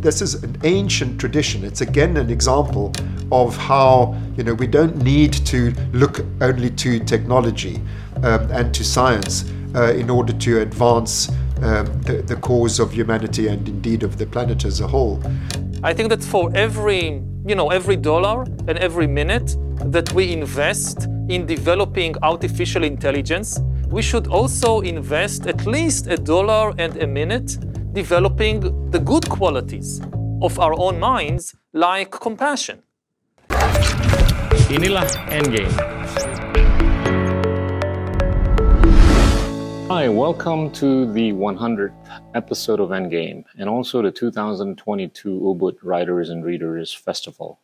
This is an ancient tradition. It's again an example of how you know we don't need to look only to technology um, and to science uh, in order to advance um, the, the cause of humanity and indeed of the planet as a whole. I think that for every you know every dollar and every minute that we invest in developing artificial intelligence, we should also invest at least a dollar and a minute developing the good qualities of our own minds, like compassion. Inilah Endgame. Hi, welcome to the 100th episode of Endgame and also the 2022 Ubud Writers and Readers Festival.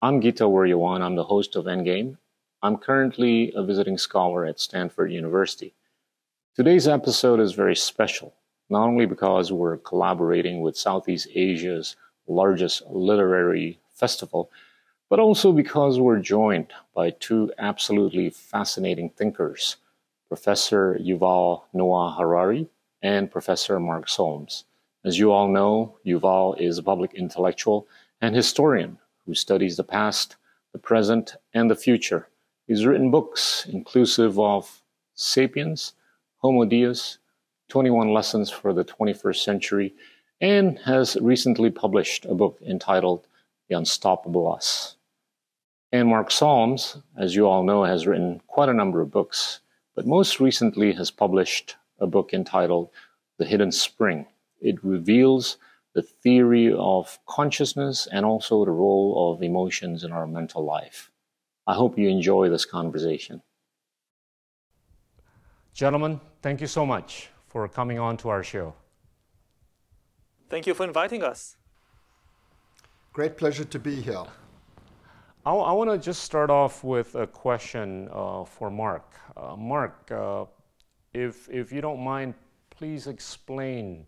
I'm Gita Wirjawan, I'm the host of Endgame. I'm currently a visiting scholar at Stanford University. Today's episode is very special not only because we're collaborating with Southeast Asia's largest literary festival, but also because we're joined by two absolutely fascinating thinkers, Professor Yuval Noah Harari and Professor Mark Solms. As you all know, Yuval is a public intellectual and historian who studies the past, the present, and the future. He's written books inclusive of Sapiens, Homo Deus, 21 Lessons for the 21st Century, and has recently published a book entitled The Unstoppable Us. And Mark Solms, as you all know, has written quite a number of books, but most recently has published a book entitled The Hidden Spring. It reveals the theory of consciousness and also the role of emotions in our mental life. I hope you enjoy this conversation. Gentlemen, thank you so much for coming on to our show. Thank you for inviting us. Great pleasure to be here. I, I want to just start off with a question uh, for Mark. Uh, Mark, uh, if, if you don't mind, please explain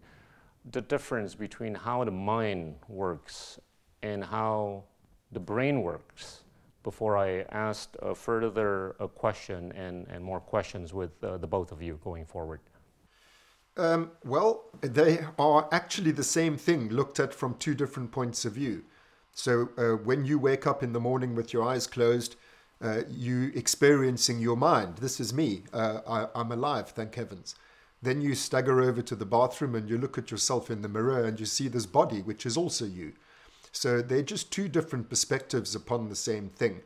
the difference between how the mind works and how the brain works before I ask a further a question and, and more questions with uh, the both of you going forward. Um, well, they are actually the same thing looked at from two different points of view. So uh, when you wake up in the morning with your eyes closed, uh, you experiencing your mind. This is me. Uh, I, I'm alive, thank heavens. Then you stagger over to the bathroom and you look at yourself in the mirror and you see this body, which is also you. So they're just two different perspectives upon the same thing.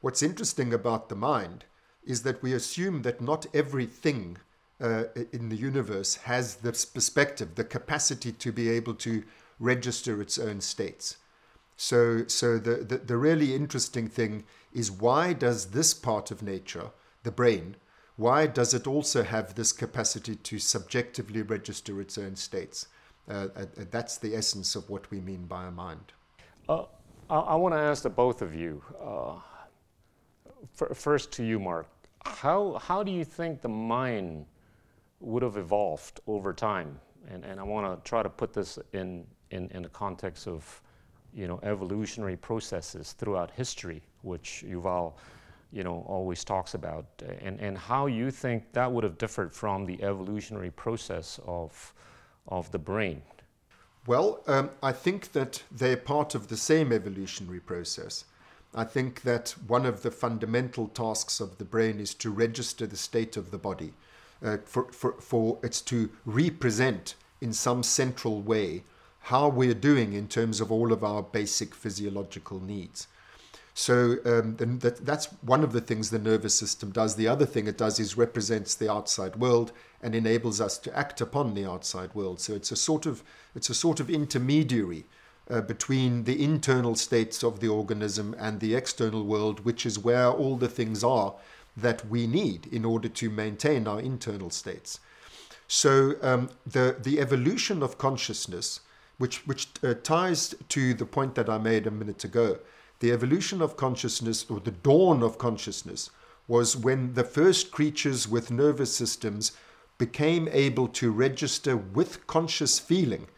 What's interesting about the mind is that we assume that not everything uh, in the universe has this perspective, the capacity to be able to register its own states. So, so the, the, the really interesting thing is why does this part of nature, the brain, why does it also have this capacity to subjectively register its own states? Uh, uh, that's the essence of what we mean by a mind. Uh, I, I want to ask the both of you. Uh, first to you, Mark. How, how do you think the mind would have evolved over time. And, and I want to try to put this in, in, in the context of you know, evolutionary processes throughout history, which Yuval you know, always talks about, and, and how you think that would have differed from the evolutionary process of, of the brain. Well, um, I think that they're part of the same evolutionary process. I think that one of the fundamental tasks of the brain is to register the state of the body uh, for, for, for it's to represent in some central way how we're doing in terms of all of our basic physiological needs. So um, that, that's one of the things the nervous system does. The other thing it does is represents the outside world and enables us to act upon the outside world. So it's a sort of it's a sort of intermediary uh, between the internal states of the organism and the external world, which is where all the things are that we need in order to maintain our internal states. So um, the the evolution of consciousness, which which uh, ties to the point that I made a minute ago, the evolution of consciousness or the dawn of consciousness was when the first creatures with nervous systems became able to register with conscious feeling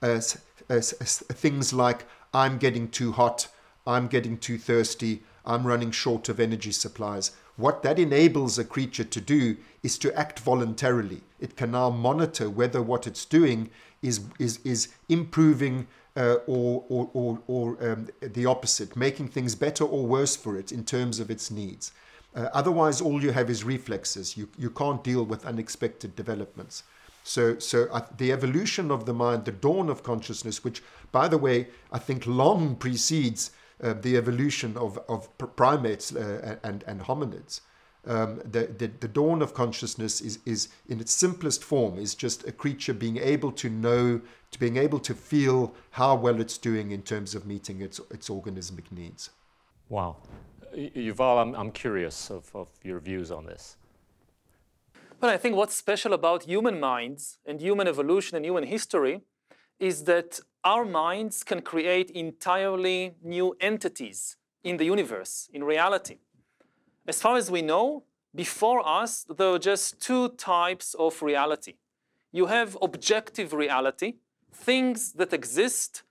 as, as, as things like I'm getting too hot, I'm getting too thirsty, I'm running short of energy supplies what that enables a creature to do is to act voluntarily. It can now monitor whether what it's doing is, is, is improving uh, or, or, or, or um, the opposite, making things better or worse for it in terms of its needs. Uh, otherwise, all you have is reflexes. You, you can't deal with unexpected developments. So, so uh, the evolution of the mind, the dawn of consciousness, which, by the way, I think long precedes uh, the evolution of, of primates uh, and, and hominids. Um, the, the, the, dawn of consciousness is, is, in its simplest form, is just a creature being able to know, to being able to feel how well it's doing in terms of meeting its, its organismic needs. Wow. Yuval, I'm, I'm curious of, of your views on this. But I think what's special about human minds and human evolution and human history is that our minds can create entirely new entities in the universe, in reality. As far as we know, before us, there are just two types of reality. You have objective reality, things that exist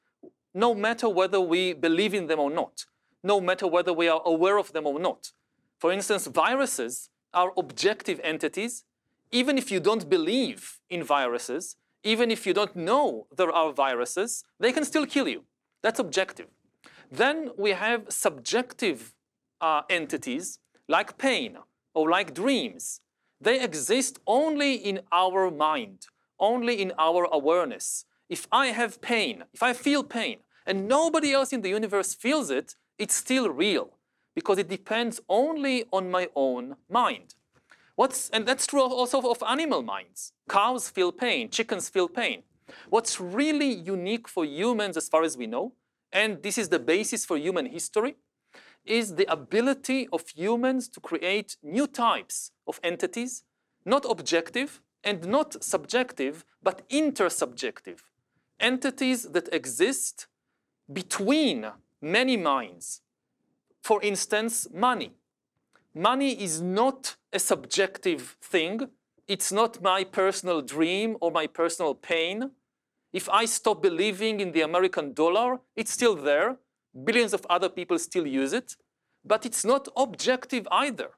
no matter whether we believe in them or not, no matter whether we are aware of them or not. For instance, viruses are objective entities. Even if you don't believe in viruses, even if you don't know there are viruses, they can still kill you. That's objective. Then we have subjective uh, entities like pain or like dreams. They exist only in our mind, only in our awareness. If I have pain, if I feel pain, and nobody else in the universe feels it, it's still real because it depends only on my own mind. What's, and that's true also of animal minds. Cows feel pain, chickens feel pain. What's really unique for humans, as far as we know, and this is the basis for human history, is the ability of humans to create new types of entities, not objective and not subjective, but intersubjective. Entities that exist between many minds. For instance, money. Money is not a subjective thing. It's not my personal dream or my personal pain. If I stop believing in the American dollar, it's still there. Billions of other people still use it. But it's not objective either.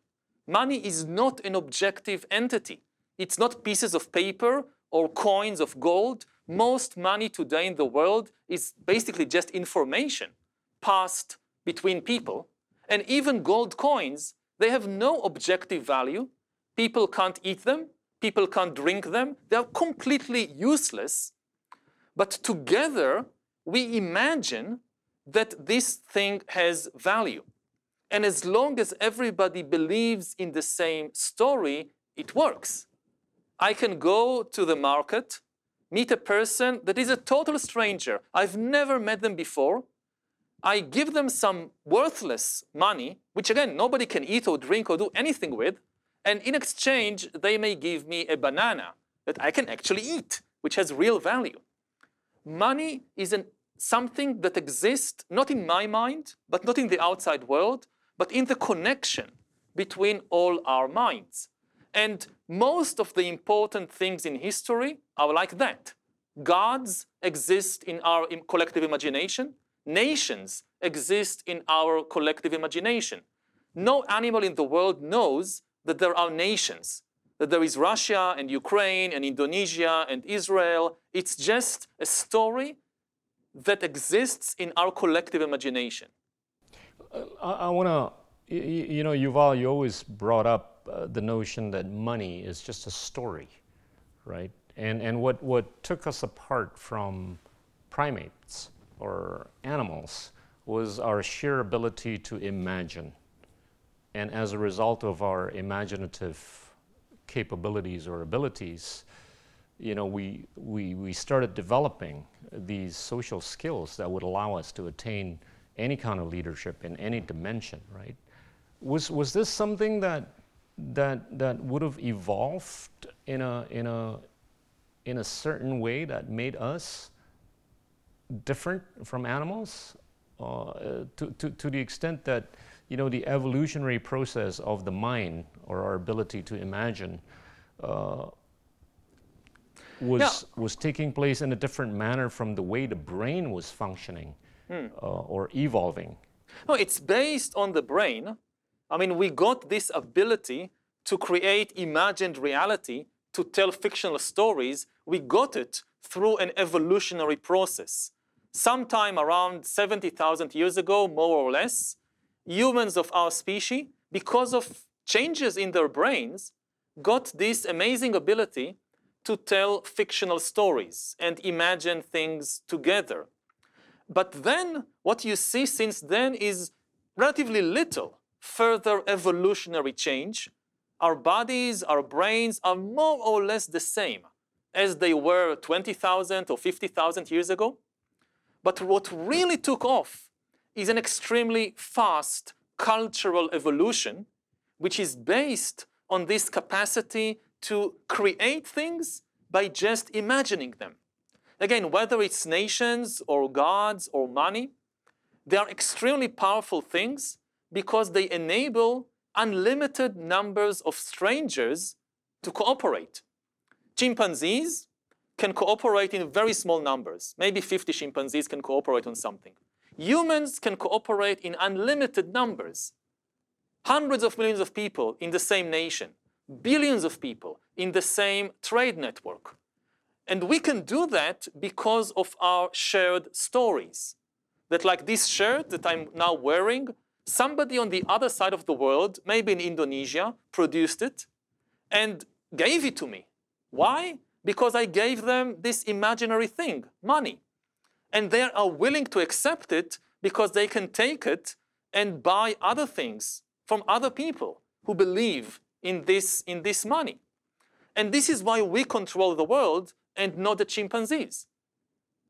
Money is not an objective entity. It's not pieces of paper or coins of gold. Most money today in the world is basically just information passed between people. And even gold coins they have no objective value. People can't eat them. People can't drink them. They are completely useless. But together, we imagine that this thing has value. And as long as everybody believes in the same story, it works. I can go to the market, meet a person that is a total stranger. I've never met them before. I give them some worthless money, which again, nobody can eat or drink or do anything with, and in exchange, they may give me a banana that I can actually eat, which has real value. Money is an, something that exists not in my mind, but not in the outside world, but in the connection between all our minds. And most of the important things in history are like that. Gods exist in our collective imagination. Nations exist in our collective imagination. No animal in the world knows that there are nations, that there is Russia and Ukraine and Indonesia and Israel. It's just a story that exists in our collective imagination. Uh, I, I want to, you, you, know, Yuval, you always brought up uh, the notion that money is just a story, right? And, and what, what took us apart from primates or animals was our sheer ability to imagine. And as a result of our imaginative capabilities or abilities, you know, we, we, we started developing these social skills that would allow us to attain any kind of leadership in any dimension, right? Was, was this something that, that, that would have evolved in a, in, a, in a certain way that made us different from animals uh, to, to, to the extent that you know the evolutionary process of the mind or our ability to imagine uh, was was taking place in a different manner from the way the brain was functioning hmm. uh, or evolving. No, it's based on the brain. I mean, we got this ability to create imagined reality, to tell fictional stories. We got it through an evolutionary process sometime around 70,000 years ago, more or less, humans of our species, because of changes in their brains, got this amazing ability to tell fictional stories and imagine things together. But then what you see since then is relatively little further evolutionary change. Our bodies, our brains are more or less the same as they were 20,000 or 50,000 years ago. But what really took off is an extremely fast cultural evolution, which is based on this capacity to create things by just imagining them. Again, whether it's nations or gods or money, they are extremely powerful things because they enable unlimited numbers of strangers to cooperate. Chimpanzees can cooperate in very small numbers. Maybe 50 chimpanzees can cooperate on something. Humans can cooperate in unlimited numbers. Hundreds of millions of people in the same nation, billions of people in the same trade network. And we can do that because of our shared stories. That, like this shirt that I'm now wearing, somebody on the other side of the world, maybe in Indonesia, produced it and gave it to me. Why? Because I gave them this imaginary thing, money. And they are willing to accept it because they can take it and buy other things from other people who believe in this, in this money. And this is why we control the world and not the chimpanzees.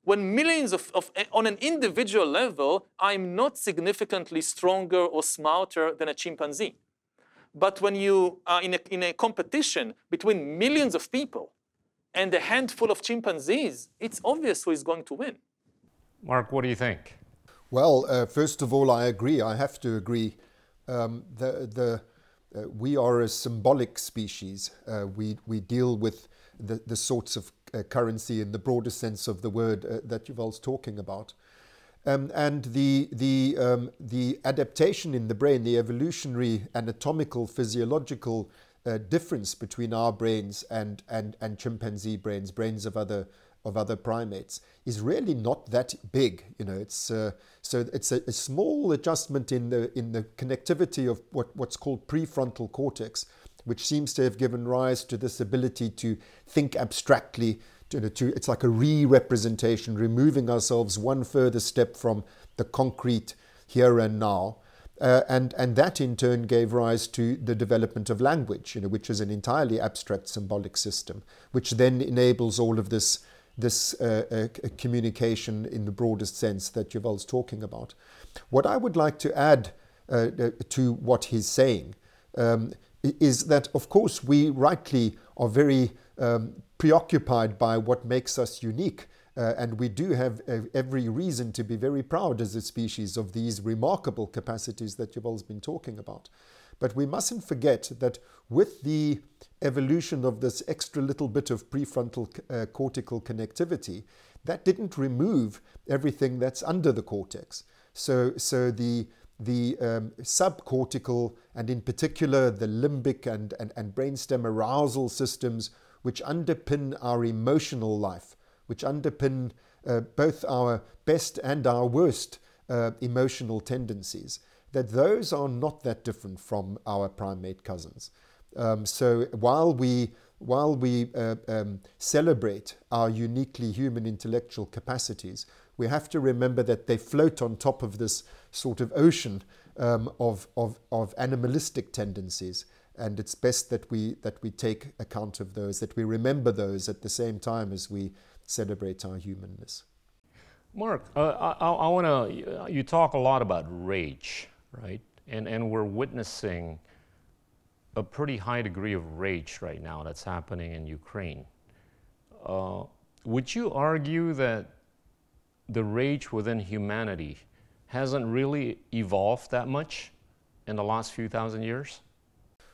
When millions of, of, on an individual level, I'm not significantly stronger or smarter than a chimpanzee. But when you are in a, in a competition between millions of people and a handful of chimpanzees, it's obvious who is going to win. Mark, what do you think? Well, uh, first of all, I agree. I have to agree. Um, the, the, uh, we are a symbolic species. Uh, we, we deal with the, the sorts of uh, currency in the broader sense of the word uh, that Yuval's talking about. Um, and the, the, um, the adaptation in the brain, the evolutionary, anatomical, physiological uh, difference between our brains and, and, and chimpanzee brains, brains of other, of other primates, is really not that big. You know, it's, uh, so it's a, a, small adjustment in the, in the connectivity of what, what's called prefrontal cortex, which seems to have given rise to this ability to think abstractly. To, to, it's like a re representation, removing ourselves one further step from the concrete here and now. Uh, and, and that in turn gave rise to the development of language, you know, which is an entirely abstract symbolic system, which then enables all of this, this uh, uh, communication in the broadest sense that Yuval's talking about. What I would like to add uh, uh, to what he's saying um, is that, of course, we rightly are very um, preoccupied by what makes us unique. Uh, and we do have every reason to be very proud as a species of these remarkable capacities that Yuval's been talking about. But we mustn't forget that with the evolution of this extra little bit of prefrontal uh, cortical connectivity, that didn't remove everything that's under the cortex. So, so the the um, subcortical and in particular the limbic and, and, and brainstem arousal systems which underpin our emotional life, which underpin uh, both our best and our worst uh, emotional tendencies, that those are not that different from our primate cousins. Um, so while we while we uh, um, celebrate our uniquely human intellectual capacities, we have to remember that they float on top of this sort of ocean um, of, of, of animalistic tendencies. And it's best that we, that we take account of those, that we remember those at the same time as we celebrate our humanness. Mark, uh, I, I want to, you talk a lot about rage, right? And, and we're witnessing a pretty high degree of rage right now that's happening in Ukraine. Uh, would you argue that the rage within humanity hasn't really evolved that much in the last few thousand years?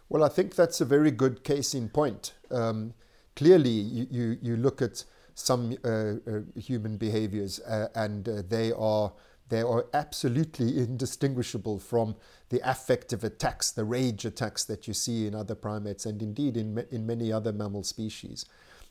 Well, I think that's a very good case in point. Um, clearly, you, you, you, look at some uh, uh, human behaviors uh, and uh, they are they are absolutely indistinguishable from the affective attacks, the rage attacks that you see in other primates and indeed in, in many other mammal species.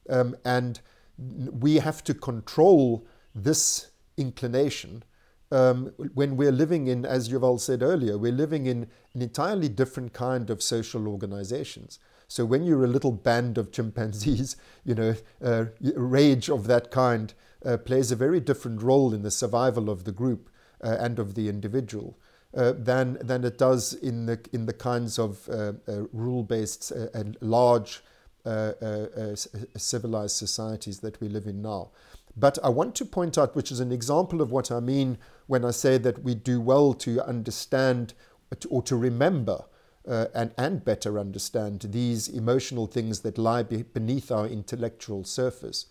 Um, and we have to control this inclination um, when we're living in, as Yuval said earlier, we're living in an entirely different kind of social organizations. So when you're a little band of chimpanzees, you know, uh, rage of that kind uh, plays a very different role in the survival of the group uh, and of the individual. Uh, than than it does in the in the kinds of uh, uh, rule-based and large civilized societies that we live in now. But I want to point out, which is an example of what I mean when I say that we do well to understand or to remember uh, and, and better understand these emotional things that lie be beneath our intellectual surface.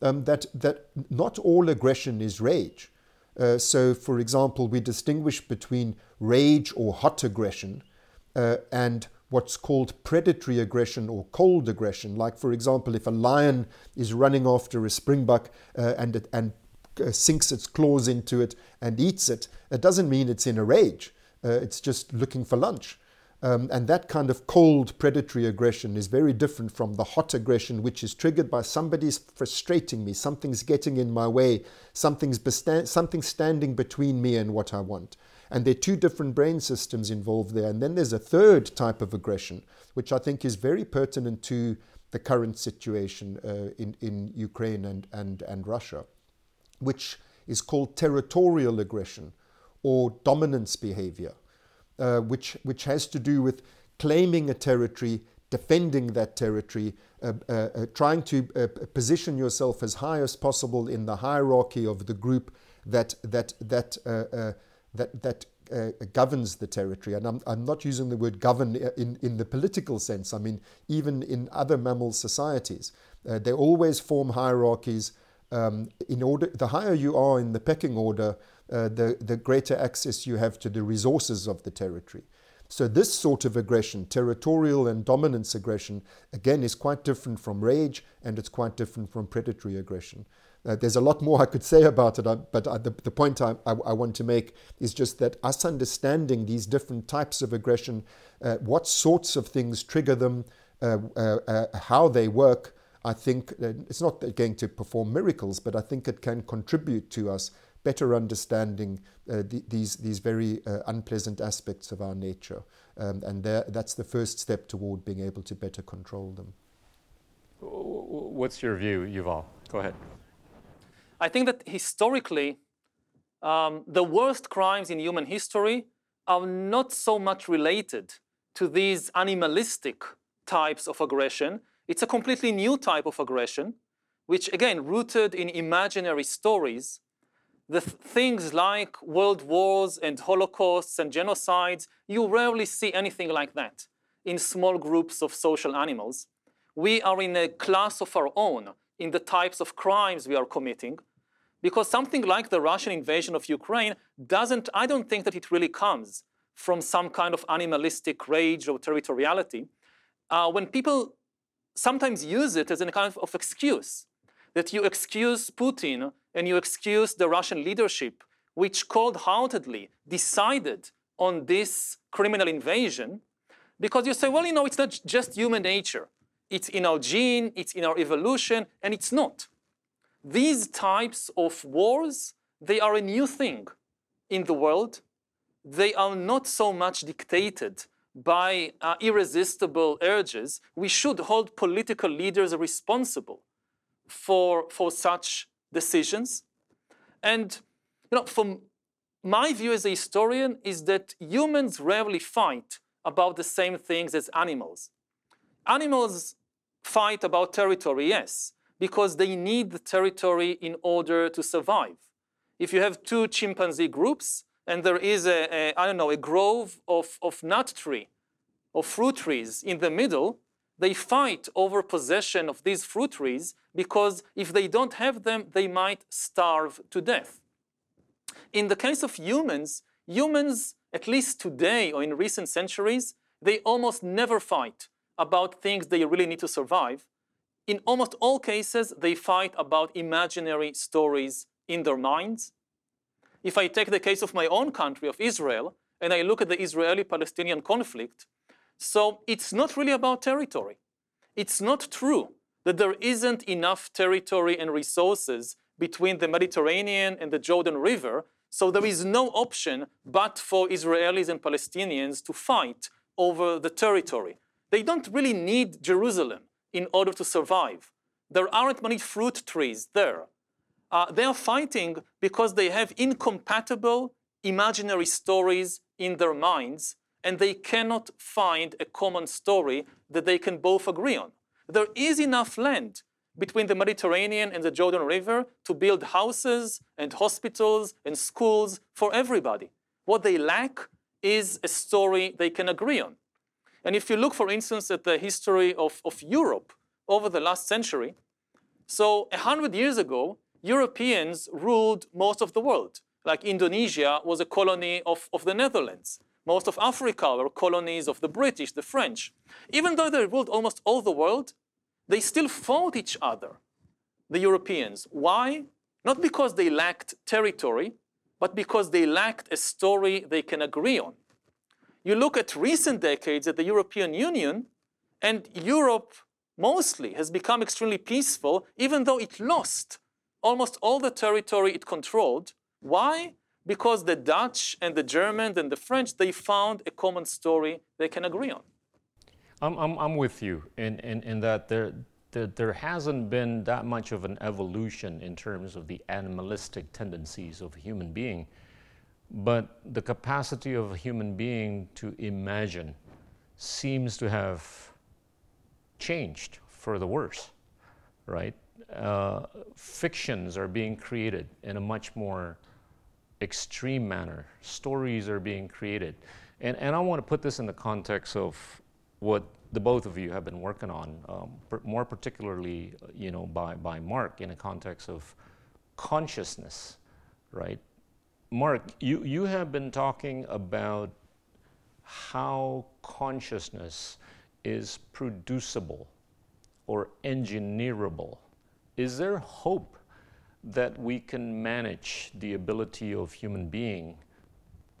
Um, that, that not all aggression is rage. Uh, so, for example, we distinguish between rage or hot aggression uh, and what's called predatory aggression or cold aggression. Like, for example, if a lion is running after a springbuck uh, and, and sinks its claws into it and eats it, it doesn't mean it's in a rage. Uh, it's just looking for lunch. Um, and that kind of cold predatory aggression is very different from the hot aggression, which is triggered by somebody's frustrating me, something's getting in my way, something's, bestand- something's standing between me and what I want. And there are two different brain systems involved there. And then there's a third type of aggression, which I think is very pertinent to the current situation uh, in, in Ukraine and, and, and Russia, which is called territorial aggression or dominance behavior, uh, which, which has to do with claiming a territory, defending that territory, uh, uh, uh trying to uh, position yourself as high as possible in the hierarchy of the group that, that, that uh, that, that uh, governs the territory. And I'm, I'm not using the word govern in, in the political sense. I mean, even in other mammal societies, uh, they always form hierarchies. Um, in order, the higher you are in the pecking order, uh, the, the greater access you have to the resources of the territory. So this sort of aggression, territorial and dominance aggression, again, is quite different from rage and it's quite different from predatory aggression. Uh, there's a lot more I could say about it, uh, but uh, the, the point I, I, I, want to make is just that us understanding these different types of aggression, uh, what sorts of things trigger them, uh, uh, how they work, I think it's not going to perform miracles, but I think it can contribute to us better understanding the, these, these very unpleasant aspects of our nature. Um, and there, that's the first step toward being able to better control them. What's your view, Yuval? Go ahead. I think that historically, um, the worst crimes in human history are not so much related to these animalistic types of aggression. It's a completely new type of aggression, which again, rooted in imaginary stories. The th things like world wars and holocausts and genocides, you rarely see anything like that in small groups of social animals. We are in a class of our own in the types of crimes we are committing because something like the Russian invasion of Ukraine doesn't, I don't think that it really comes from some kind of animalistic rage or territoriality. Uh, when people sometimes use it as a kind of excuse, that you excuse Putin and you excuse the Russian leadership, which cold-heartedly decided on this criminal invasion, because you say, well, you know, it's not just human nature. It's in our gene, it's in our evolution, and it's not. These types of wars, they are a new thing in the world. They are not so much dictated by uh, irresistible urges. We should hold political leaders responsible for, for such decisions. And you know, from my view as a historian is that humans rarely fight about the same things as animals. Animals fight about territory, yes, because they need the territory in order to survive. If you have two chimpanzee groups and there is a, a I don't know, a grove of, of nut tree, of fruit trees in the middle, they fight over possession of these fruit trees because if they don't have them, they might starve to death. In the case of humans, humans, at least today or in recent centuries, they almost never fight about things they really need to survive in almost all cases, they fight about imaginary stories in their minds. If I take the case of my own country, of Israel, and I look at the Israeli-Palestinian conflict, so it's not really about territory. It's not true that there isn't enough territory and resources between the Mediterranean and the Jordan River. So there is no option but for Israelis and Palestinians to fight over the territory. They don't really need Jerusalem in order to survive. There aren't many fruit trees there. Uh, they are fighting because they have incompatible imaginary stories in their minds and they cannot find a common story that they can both agree on. There is enough land between the Mediterranean and the Jordan River to build houses and hospitals and schools for everybody. What they lack is a story they can agree on. And if you look, for instance, at the history of, of Europe over the last century, so 100 years ago, Europeans ruled most of the world. Like Indonesia was a colony of, of the Netherlands. Most of Africa were colonies of the British, the French. Even though they ruled almost all the world, they still fought each other, the Europeans. Why? Not because they lacked territory, but because they lacked a story they can agree on. You look at recent decades at the European Union, and Europe mostly has become extremely peaceful, even though it lost almost all the territory it controlled. Why? Because the Dutch and the Germans and the French, they found a common story they can agree on. I'm, I'm, I'm with you in, in, in that there, there, there hasn't been that much of an evolution in terms of the animalistic tendencies of a human being. But the capacity of a human being to imagine seems to have changed for the worse, right? Uh, fictions are being created in a much more extreme manner. Stories are being created. And, and I want to put this in the context of what the both of you have been working on, um, more particularly, you know, by, by Mark in a context of consciousness, right? Mark, you, you have been talking about how consciousness is producible or engineerable. Is there hope that we can manage the ability of human being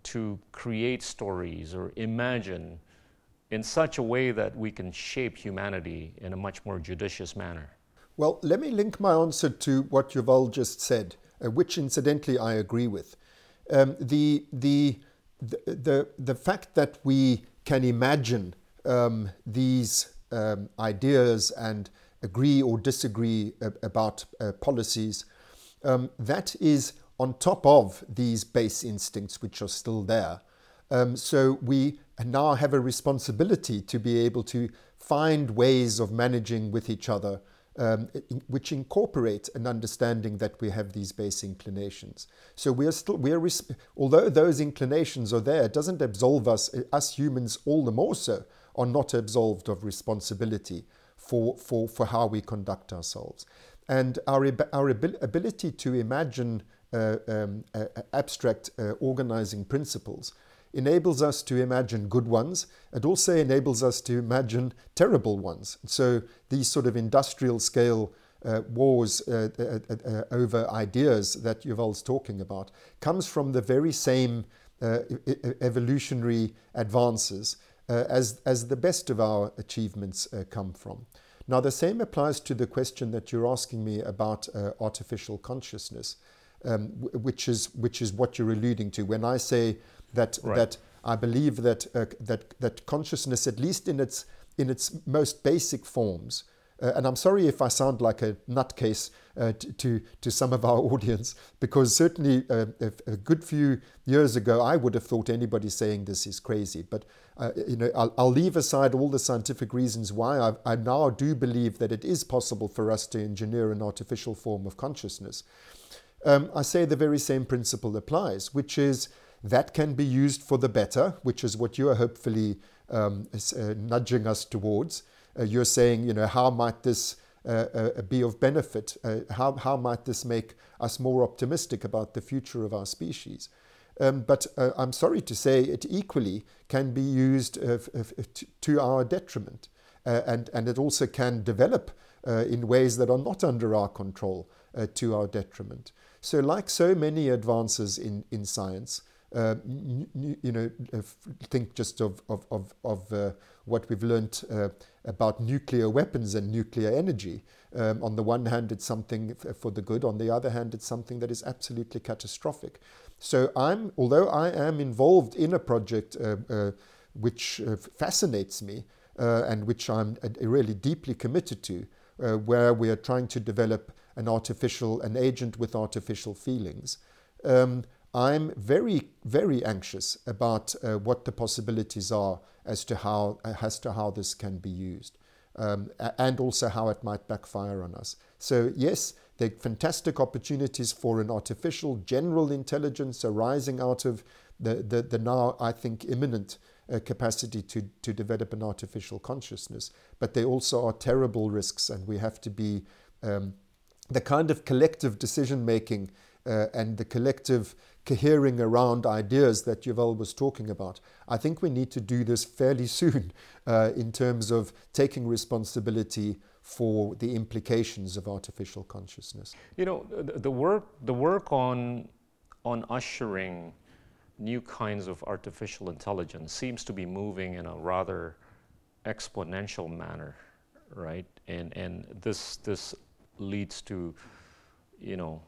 to create stories or imagine in such a way that we can shape humanity in a much more judicious manner? Well, let me link my answer to what Yuval just said, uh, which incidentally I agree with. Um, the, the, the, the, the fact that we can imagine um, these um, ideas and agree or disagree about uh, policies, um, that is on top of these base instincts which are still there. Um, so we now have a responsibility to be able to find ways of managing with each other um, which incorporate an understanding that we have these base inclinations. So we are still, we are, although those inclinations are there, it doesn't absolve us, us humans all the more so, are not absolved of responsibility for, for, for how we conduct ourselves. And our, our ability to imagine uh, um, uh, abstract uh, organizing principles enables us to imagine good ones. It also enables us to imagine terrible ones. So these sort of industrial scale uh, wars uh, uh, uh over ideas that Yuval's talking about comes from the very same uh, evolutionary advances uh, as, as the best of our achievements come from. Now, the same applies to the question that you're asking me about artificial consciousness, um, which, is, which is what you're alluding to. When I say that right. that I believe that uh, that that consciousness, at least in its in its most basic forms, uh, and I'm sorry if I sound like a nutcase uh, to, to, to some of our audience, because certainly uh, a, a, good few years ago I would have thought anybody saying this is crazy. But uh, you know, I'll, I'll, leave aside all the scientific reasons why I, I now do believe that it is possible for us to engineer an artificial form of consciousness. Um, I say the very same principle applies, which is that can be used for the better, which is what you are hopefully um, uh, nudging us towards. Uh, you're saying, you know, how might this uh, uh be of benefit? Uh, how, how might this make us more optimistic about the future of our species? Um, but uh, I'm sorry to say it equally can be used to our detriment. and, and it also can develop in ways that are not under our control to our detriment. So, like so many advances in, in science, Uh, you know, think just of, of, of, of uh, what we've learned uh, about nuclear weapons and nuclear energy. Um, on the one hand, it's something for the good. On the other hand, it's something that is absolutely catastrophic. So I'm, although I am involved in a project uh, uh, which uh, fascinates me and which I'm really deeply committed to, where we are trying to develop an artificial, an agent with artificial feelings. Um, I'm very, very anxious about uh, what the possibilities are as to how as to how this can be used, um, and also how it might backfire on us. So yes, are fantastic opportunities for an artificial general intelligence arising out of the, the, the now, I think, imminent uh, capacity to, to develop an artificial consciousness. But there also are terrible risks, and we have to be um, the kind of collective decision making uh, and the collective cohering around ideas that Yuval was talking about. I think we need to do this fairly soon uh, in terms of taking responsibility for the implications of artificial consciousness. You know, the, work the work on on ushering new kinds of artificial intelligence seems to be moving in a rather exponential manner, right? And and this this leads to, you know,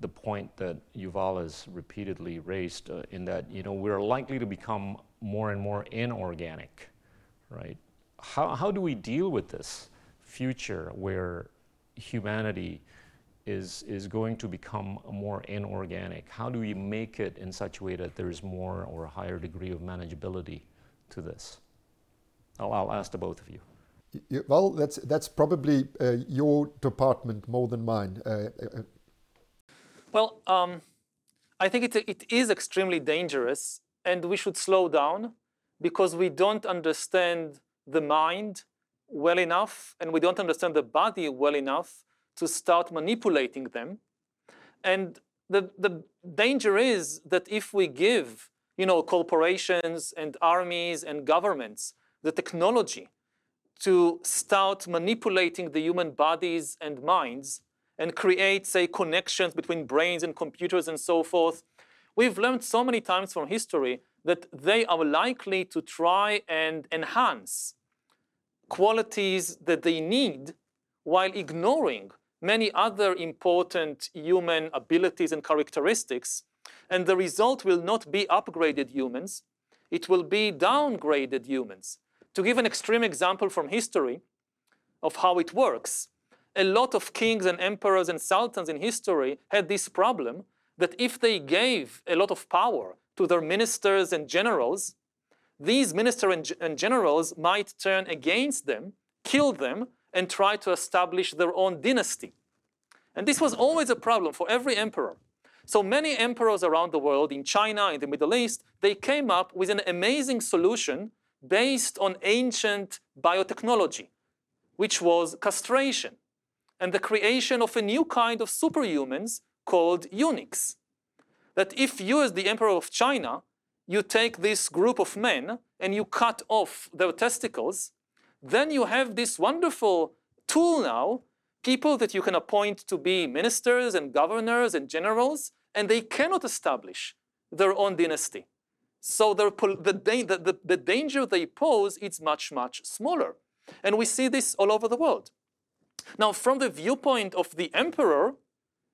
the point that Yuval has repeatedly raised uh, in that you know we're likely to become more and more inorganic, right? How how do we deal with this future where humanity is is going to become more inorganic? How do we make it in such a way that there's more or a higher degree of manageability to this? I'll, I'll ask the both of you. Well, that's that's probably uh, your department more than mine. Uh, uh well, um, I think it, it is extremely dangerous, and we should slow down because we don't understand the mind well enough and we don't understand the body well enough to start manipulating them. And the, the danger is that if we give you know, corporations and armies and governments the technology to start manipulating the human bodies and minds, and create, say, connections between brains and computers and so forth. We've learned so many times from history that they are likely to try and enhance qualities that they need while ignoring many other important human abilities and characteristics. And the result will not be upgraded humans, it will be downgraded humans. To give an extreme example from history of how it works, a lot of kings and emperors and sultans in history had this problem that if they gave a lot of power to their ministers and generals, these ministers and, generals might turn against them, kill them, and try to establish their own dynasty. And this was always a problem for every emperor. So many emperors around the world, in China, in the Middle East, they came up with an amazing solution based on ancient biotechnology, which was castration and the creation of a new kind of superhumans called eunuchs. That if you, as the emperor of China, you take this group of men and you cut off their testicles, then you have this wonderful tool now, people that you can appoint to be ministers and governors and generals, and they cannot establish their own dynasty. So the, the, the, the danger they pose is much, much smaller. And we see this all over the world. Now, from the viewpoint of the emperor,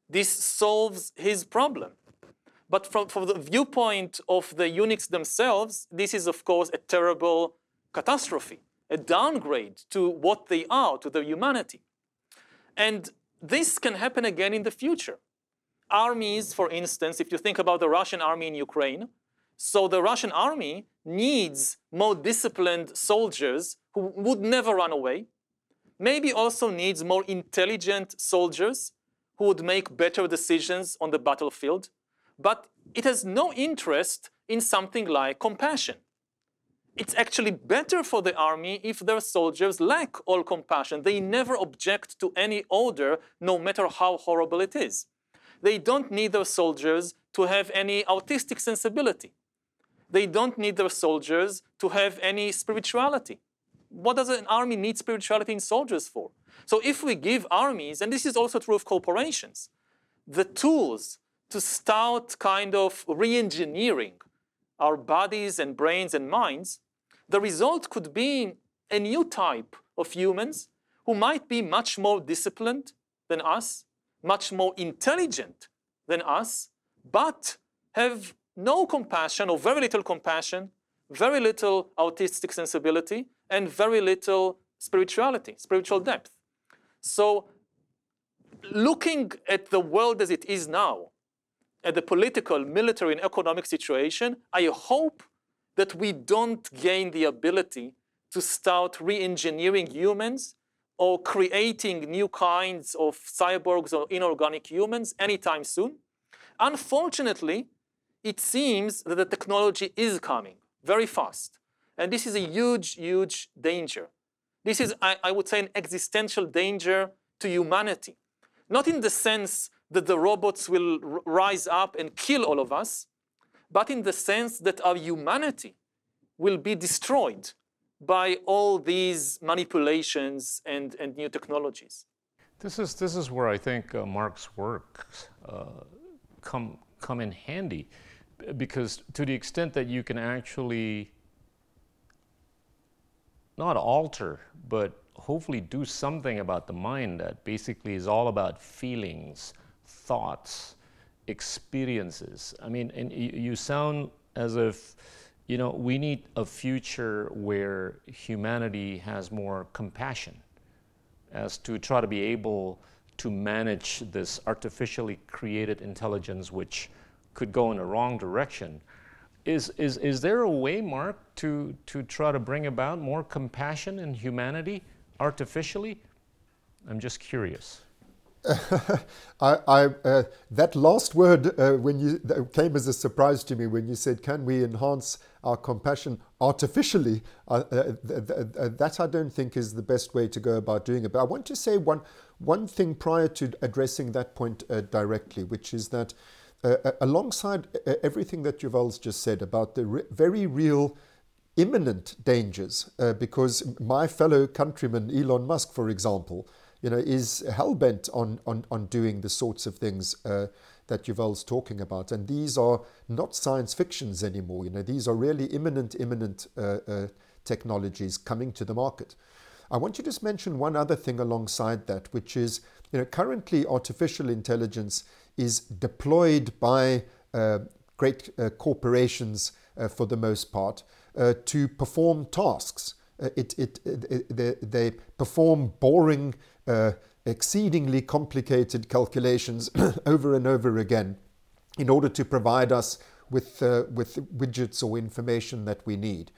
this solves his problem. But from, from the viewpoint of the eunuchs themselves, this is, of course, a terrible catastrophe, a downgrade to what they are, to their humanity. And this can happen again in the future. Armies, for instance, if you think about the Russian army in Ukraine, so the Russian army needs more disciplined soldiers who would never run away, maybe also needs more intelligent soldiers who would make better decisions on the battlefield, but it has no interest in something like compassion. It's actually better for the army if their soldiers lack all compassion. They never object to any order, no matter how horrible it is. They don't need their soldiers to have any autistic sensibility. They don't need their soldiers to have any spirituality what does an army need spirituality in soldiers for? So if we give armies, and this is also true of corporations, the tools to start kind of re engineering our bodies and brains and minds, the result could be a new type of humans who might be much more disciplined than us, much more intelligent than us, but have no compassion or very little compassion, very little autistic sensibility, and very little spirituality, spiritual depth. So, looking at the world as it is now, at the political, military, and economic situation, I hope that we don't gain the ability to start re engineering humans or creating new kinds of cyborgs or inorganic humans anytime soon. Unfortunately, it seems that the technology is coming very fast. And this is a huge, huge danger. This is, I, I would say, an existential danger to humanity. Not in the sense that the robots will rise up and kill all of us, but in the sense that our humanity will be destroyed by all these manipulations and, and new technologies. This is, this is where I think uh, Mark's work uh, come, come in handy because to the extent that you can actually not alter, but hopefully do something about the mind that basically is all about feelings, thoughts, experiences. I mean, and you sound as if, you know, we need a future where humanity has more compassion as to try to be able to manage this artificially created intelligence which could go in a wrong direction. Is, is, is there a way, Mark, to, to try to bring about more compassion and humanity artificially? I'm just curious. I, I uh, that last word uh, when you came as a surprise to me when you said, "Can we enhance our compassion artificially?" Uh, uh th- th- that I don't think is the best way to go about doing it. But I want to say one one thing prior to addressing that point uh, directly, which is that uh, alongside everything that Yuval's just said about the re- very real imminent dangers, because my fellow countryman Elon Musk, for example you know, is hell bent on, on, on doing the sorts of things uh, that Yuval's talking about. And these are not science fictions anymore. You know, these are really imminent, imminent uh, uh, technologies coming to the market. I want you to just mention one other thing alongside that, which is, you know, currently artificial intelligence is deployed by uh, great uh, corporations uh, for the most part to perform tasks. It, it, it, they, they perform boring uh, exceedingly complicated calculations over and over again in order to provide us with, uh, with widgets or information that we need.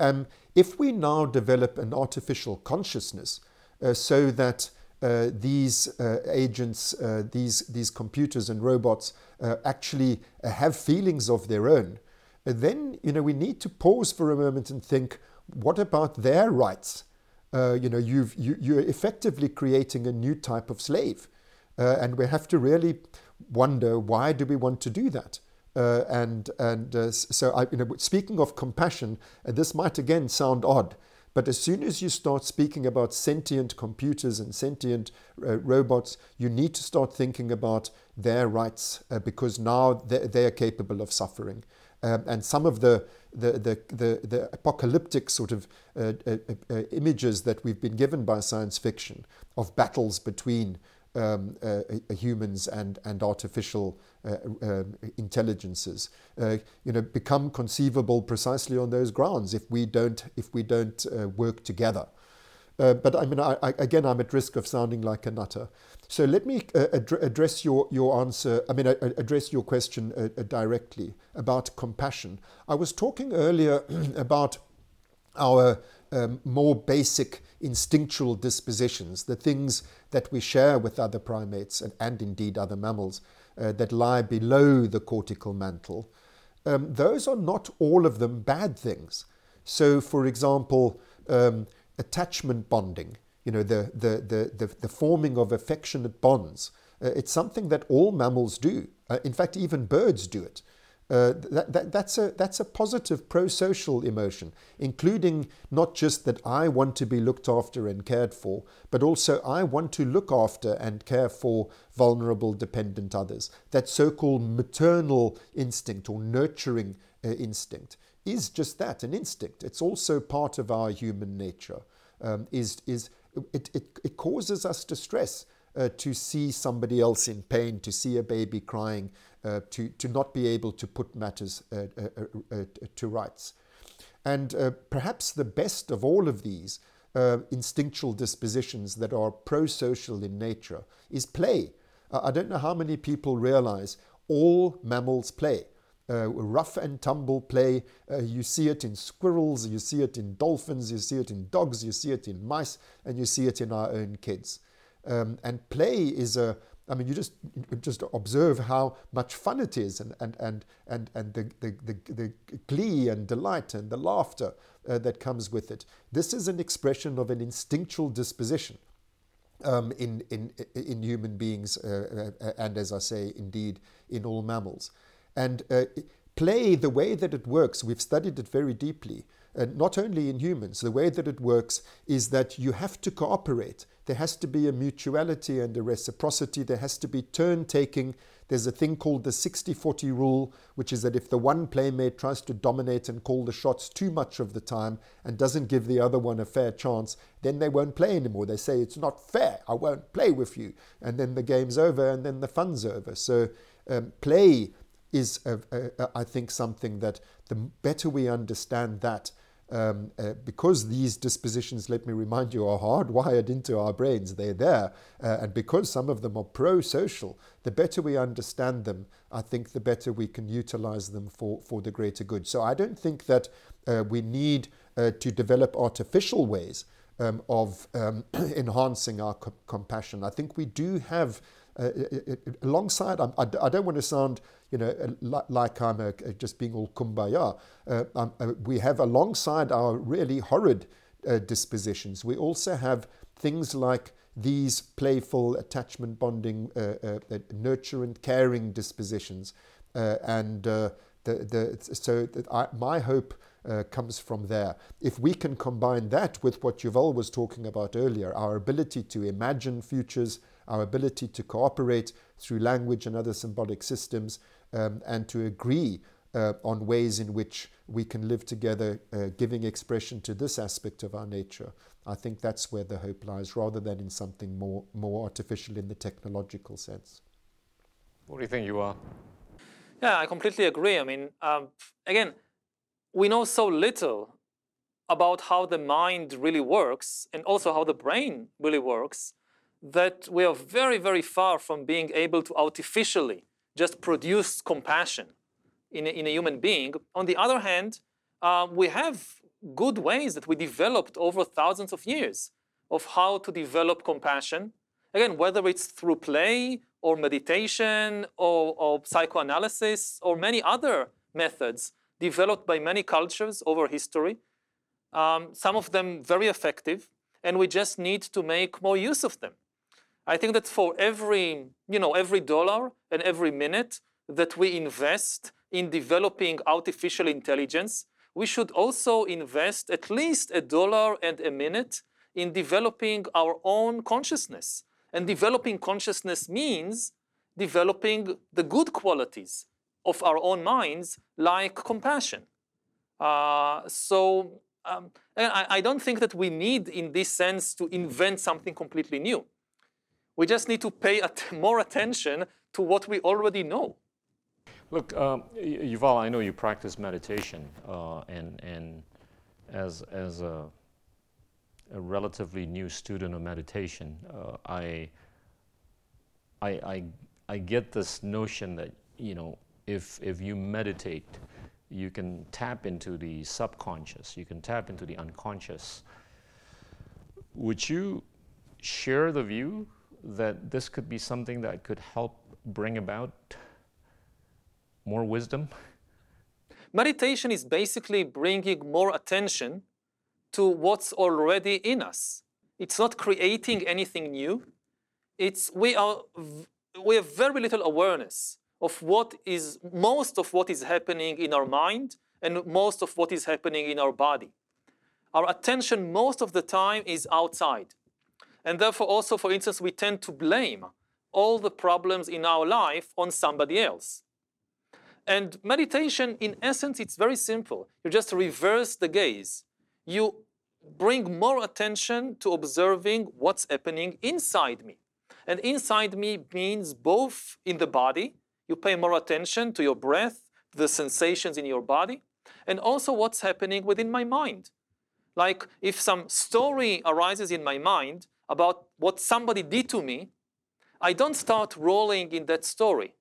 Um, if we now develop an artificial consciousness uh, so that uh, these uh, agents, uh, these, these computers and robots uh, actually have feelings of their own, then you know, we need to pause for a moment and think, what about their rights? Uh, you know, you've, you, you're effectively creating a new type of slave. Uh, and we have to really wonder why do we want to do that? Uh, and and uh, so, I, you know, speaking of compassion, uh, this might again sound odd, but as soon as you start speaking about sentient computers and sentient uh, robots, you need to start thinking about their rights because now they, they are capable of suffering. Um, and some of the the, the, the, the apocalyptic sort of uh, uh, uh, images that we've been given by science fiction of battles between um, uh, uh humans and, and artificial uh, um, intelligences, you know, become conceivable precisely on those grounds if we don't, if we don't work together. but I mean, I, I, again, I'm at risk of sounding like a nutter. So let me uh, ad- address your, your answer, I mean, uh, address your question uh, uh, directly about compassion. I was talking earlier about our um, more basic instinctual dispositions, the things that we share with other primates and, and indeed other mammals uh, that lie below the cortical mantle. Um, those are not all of them bad things. So, for example, um, attachment bonding you know, the, the, the, the, forming of affectionate bonds. Uh, it's something that all mammals do. Uh, in fact, even birds do it. uh, that, that, that's, a, that's a positive pro social emotion, including not just that I want to be looked after and cared for, but also I want to look after and care for vulnerable, dependent others. That so called maternal instinct or nurturing uh, instinct is just that an instinct. It's also part of our human nature. Um, is, is, it, it, it causes us distress. Uh, to see somebody else in pain, to see a baby crying, uh, to, to not be able to put matters uh, uh, uh, uh to rights. And perhaps the best of all of these instinctual dispositions that are pro social in nature is play. I don't know how many people realize all mammals play. Uh, rough and tumble play. Uh, you see it in squirrels, you see it in dolphins, you see it in dogs, you see it in mice, and you see it in our own kids. Um, and play is a I mean, you just just observe how much fun it is, and and and and, and the, the, the, the glee and delight and the laughter uh, that comes with it. This is an expression of an instinctual disposition um, in in in human beings, uh, uh, and as I say, indeed in all mammals. And uh, play, the way that it works, we've studied it very deeply. Uh, not only in humans, the way that it works is that you have to cooperate there has to be a mutuality and a reciprocity. There has to be turn taking. There's a thing called the 60 40 rule, which is that if the one playmate tries to dominate and call the shots too much of the time and doesn't give the other one a fair chance, then they won't play anymore. They say, It's not fair. I won't play with you. And then the game's over and then the fun's over. So, um, play is, I think, something that the better we understand that, um, uh, because these dispositions, let me remind you, are hardwired into our brains, they're there, uh, and because some of them are pro social, the better we understand them, I think the better we can utilize them for, for the greater good. So I don't think that uh, we need uh, to develop artificial ways um, of um, enhancing our co- compassion. I think we do have uh, alongside, I, I, don't want to sound, you know, like I'm a, just being all kumbaya. Uh, um, uh, we have alongside our really horrid uh, dispositions, we also have things like these playful attachment bonding, uh, uh, nurturant, caring dispositions. and the, the, so I, my hope uh, comes from there. If we can combine that with what Yuval was talking about earlier, our ability to imagine futures, our ability to cooperate through language and other symbolic systems, um, and to agree uh, on ways in which we can live together, uh, giving expression to this aspect of our nature. I think that's where the hope lies, rather than in something more, more artificial in the technological sense. What do you think, Yuval? Yeah, I completely agree. I mean, um, again, we know so little about how the mind really works and also how the brain really works that we are very, very far from being able to artificially just produce compassion in a, in a human being. On the other hand, uh, we have good ways that we developed over thousands of years of how to develop compassion. Again, whether it's through play or meditation or, or psychoanalysis or many other methods developed by many cultures over history, um, some of them very effective, and we just need to make more use of them. I think that for every, you know, every dollar and every minute that we invest in developing artificial intelligence, we should also invest at least a dollar and a minute in developing our own consciousness. And developing consciousness means developing the good qualities of our own minds, like compassion. Uh, so um, I, I don't think that we need, in this sense, to invent something completely new. We just need to pay at more attention to what we already know. Look, um, Yuval, I know you practice meditation, uh, and, and as, as a, a, relatively new student of meditation, uh, I, I, I, I get this notion that, you know, if, if you meditate, you can tap into the subconscious, you can tap into the unconscious. Would you share the view that this could be something that could help bring about more wisdom? Meditation is basically bringing more attention to what's already in us. It's not creating anything new. It's we are we have very little awareness of what is most of what is happening in our mind and most of what is happening in our body. Our attention most of the time is outside. And therefore, also, for instance, we tend to blame all the problems in our life on somebody else. And meditation, in essence, it's very simple. You just reverse the gaze. You bring more attention to observing what's happening inside me. And inside me means both in the body, you pay more attention to your breath, the sensations in your body, and also what's happening within my mind. Like if some story arises in my mind about what somebody did to me, I don't start rolling in that story.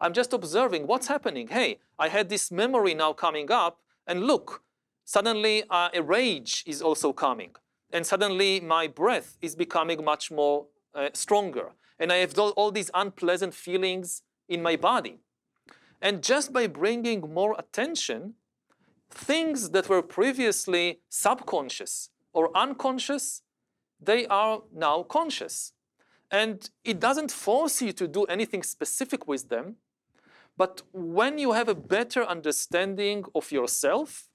I'm just observing what's happening. Hey, I had this memory now coming up, and look, suddenly uh, a rage is also coming. And suddenly my breath is becoming much more uh, stronger. And I have all these unpleasant feelings in my body. And just by bringing more attention, things that were previously subconscious or unconscious, they are now conscious. And it doesn't force you to do anything specific with them. But when you have a better understanding of yourself,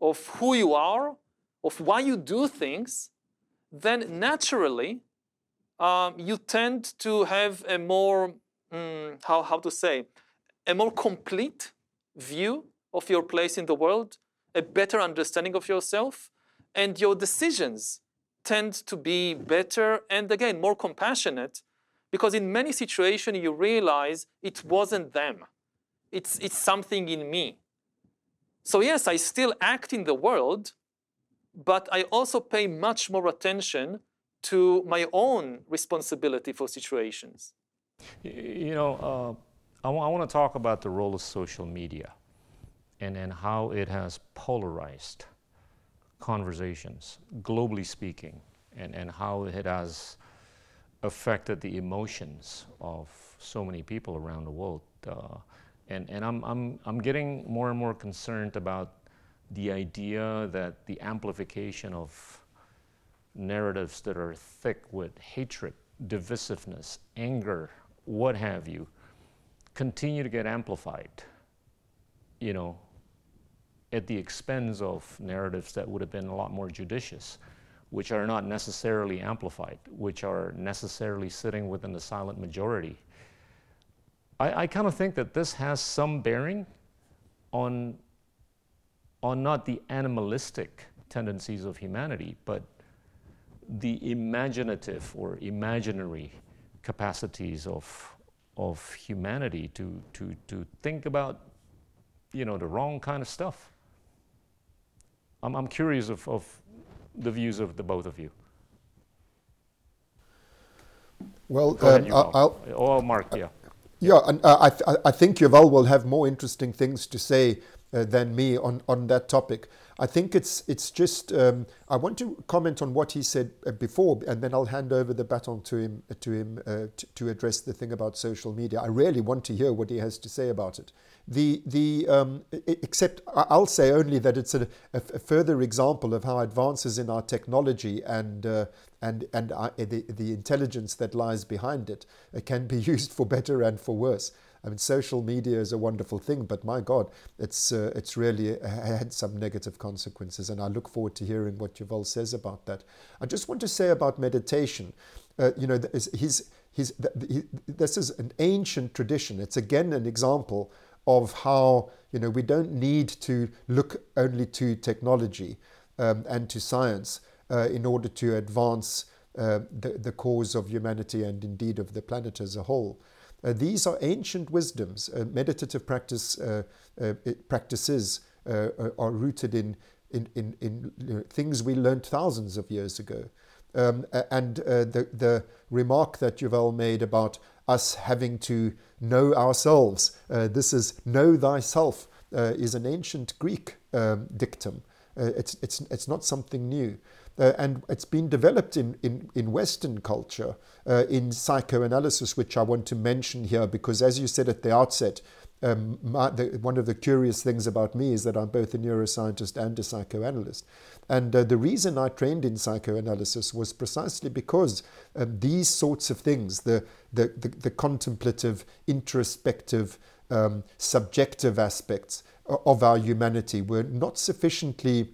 of who you are, of why you do things, then naturally um, you tend to have a more, um, how, how to say, a more complete view of your place in the world, a better understanding of yourself, and your decisions tend to be better and again more compassionate because in many situations you realize it wasn't them. It's, it's something in me. So, yes, I still act in the world, but I also pay much more attention to my own responsibility for situations. You know, uh, I, w- I want to talk about the role of social media and, and how it has polarized conversations, globally speaking, and, and how it has affected the emotions of so many people around the world. Uh, and and I'm, I'm, I'm getting more and more concerned about the idea that the amplification of narratives that are thick with hatred, divisiveness, anger, what have you, continue to get amplified. You know, at the expense of narratives that would have been a lot more judicious, which are not necessarily amplified, which are necessarily sitting within the silent majority. I, I kind of think that this has some bearing on, on not the animalistic tendencies of humanity, but the imaginative or imaginary capacities of, of humanity to, to, to think about you know, the wrong kind of stuff. I'm, I'm curious of, of the views of the both of you. Well, Go ahead, um, I'll, Mark, yeah. Yeah, and uh, I, th- I think Yuval will have more interesting things to say uh, than me on, on that topic. I think it's it's just um, I want to comment on what he said uh, before, and then I'll hand over the baton to him to him uh, t- to address the thing about social media. I really want to hear what he has to say about it. The the um, except I'll say only that it's a, a, further example of how advances in our technology and uh, and and uh, the the intelligence that lies behind it uh, can be used for better and for worse. I mean, social media is a wonderful thing, but my God, it's uh, it's really had some negative consequences, and I look forward to hearing what Yuval says about that. I just want to say about meditation. Uh, you know, he's, he's, this is an ancient tradition. It's again an example of how you know we don't need to look only to technology um, and to science uh, in order to advance uh, the, the cause of humanity and indeed of the planet as a whole. Uh, these are ancient wisdoms. Uh, meditative practice uh, practices are rooted in, in, in, in you know, things we learned thousands of years ago. Um, and the, the remark that Yuval made about us having to know ourselves, this is know thyself, is an ancient Greek um, dictum. it's, it's, it's not something new. Uh, and it's been developed in, in, in Western culture, uh, in psychoanalysis, which I want to mention here, because as you said at the outset, um, my, the, one of the curious things about me is that I'm both a neuroscientist and a psychoanalyst. And uh, the reason I trained in psychoanalysis was precisely because um, these sorts of things, the, the, the, the contemplative, introspective, um, subjective aspects of our humanity were not sufficiently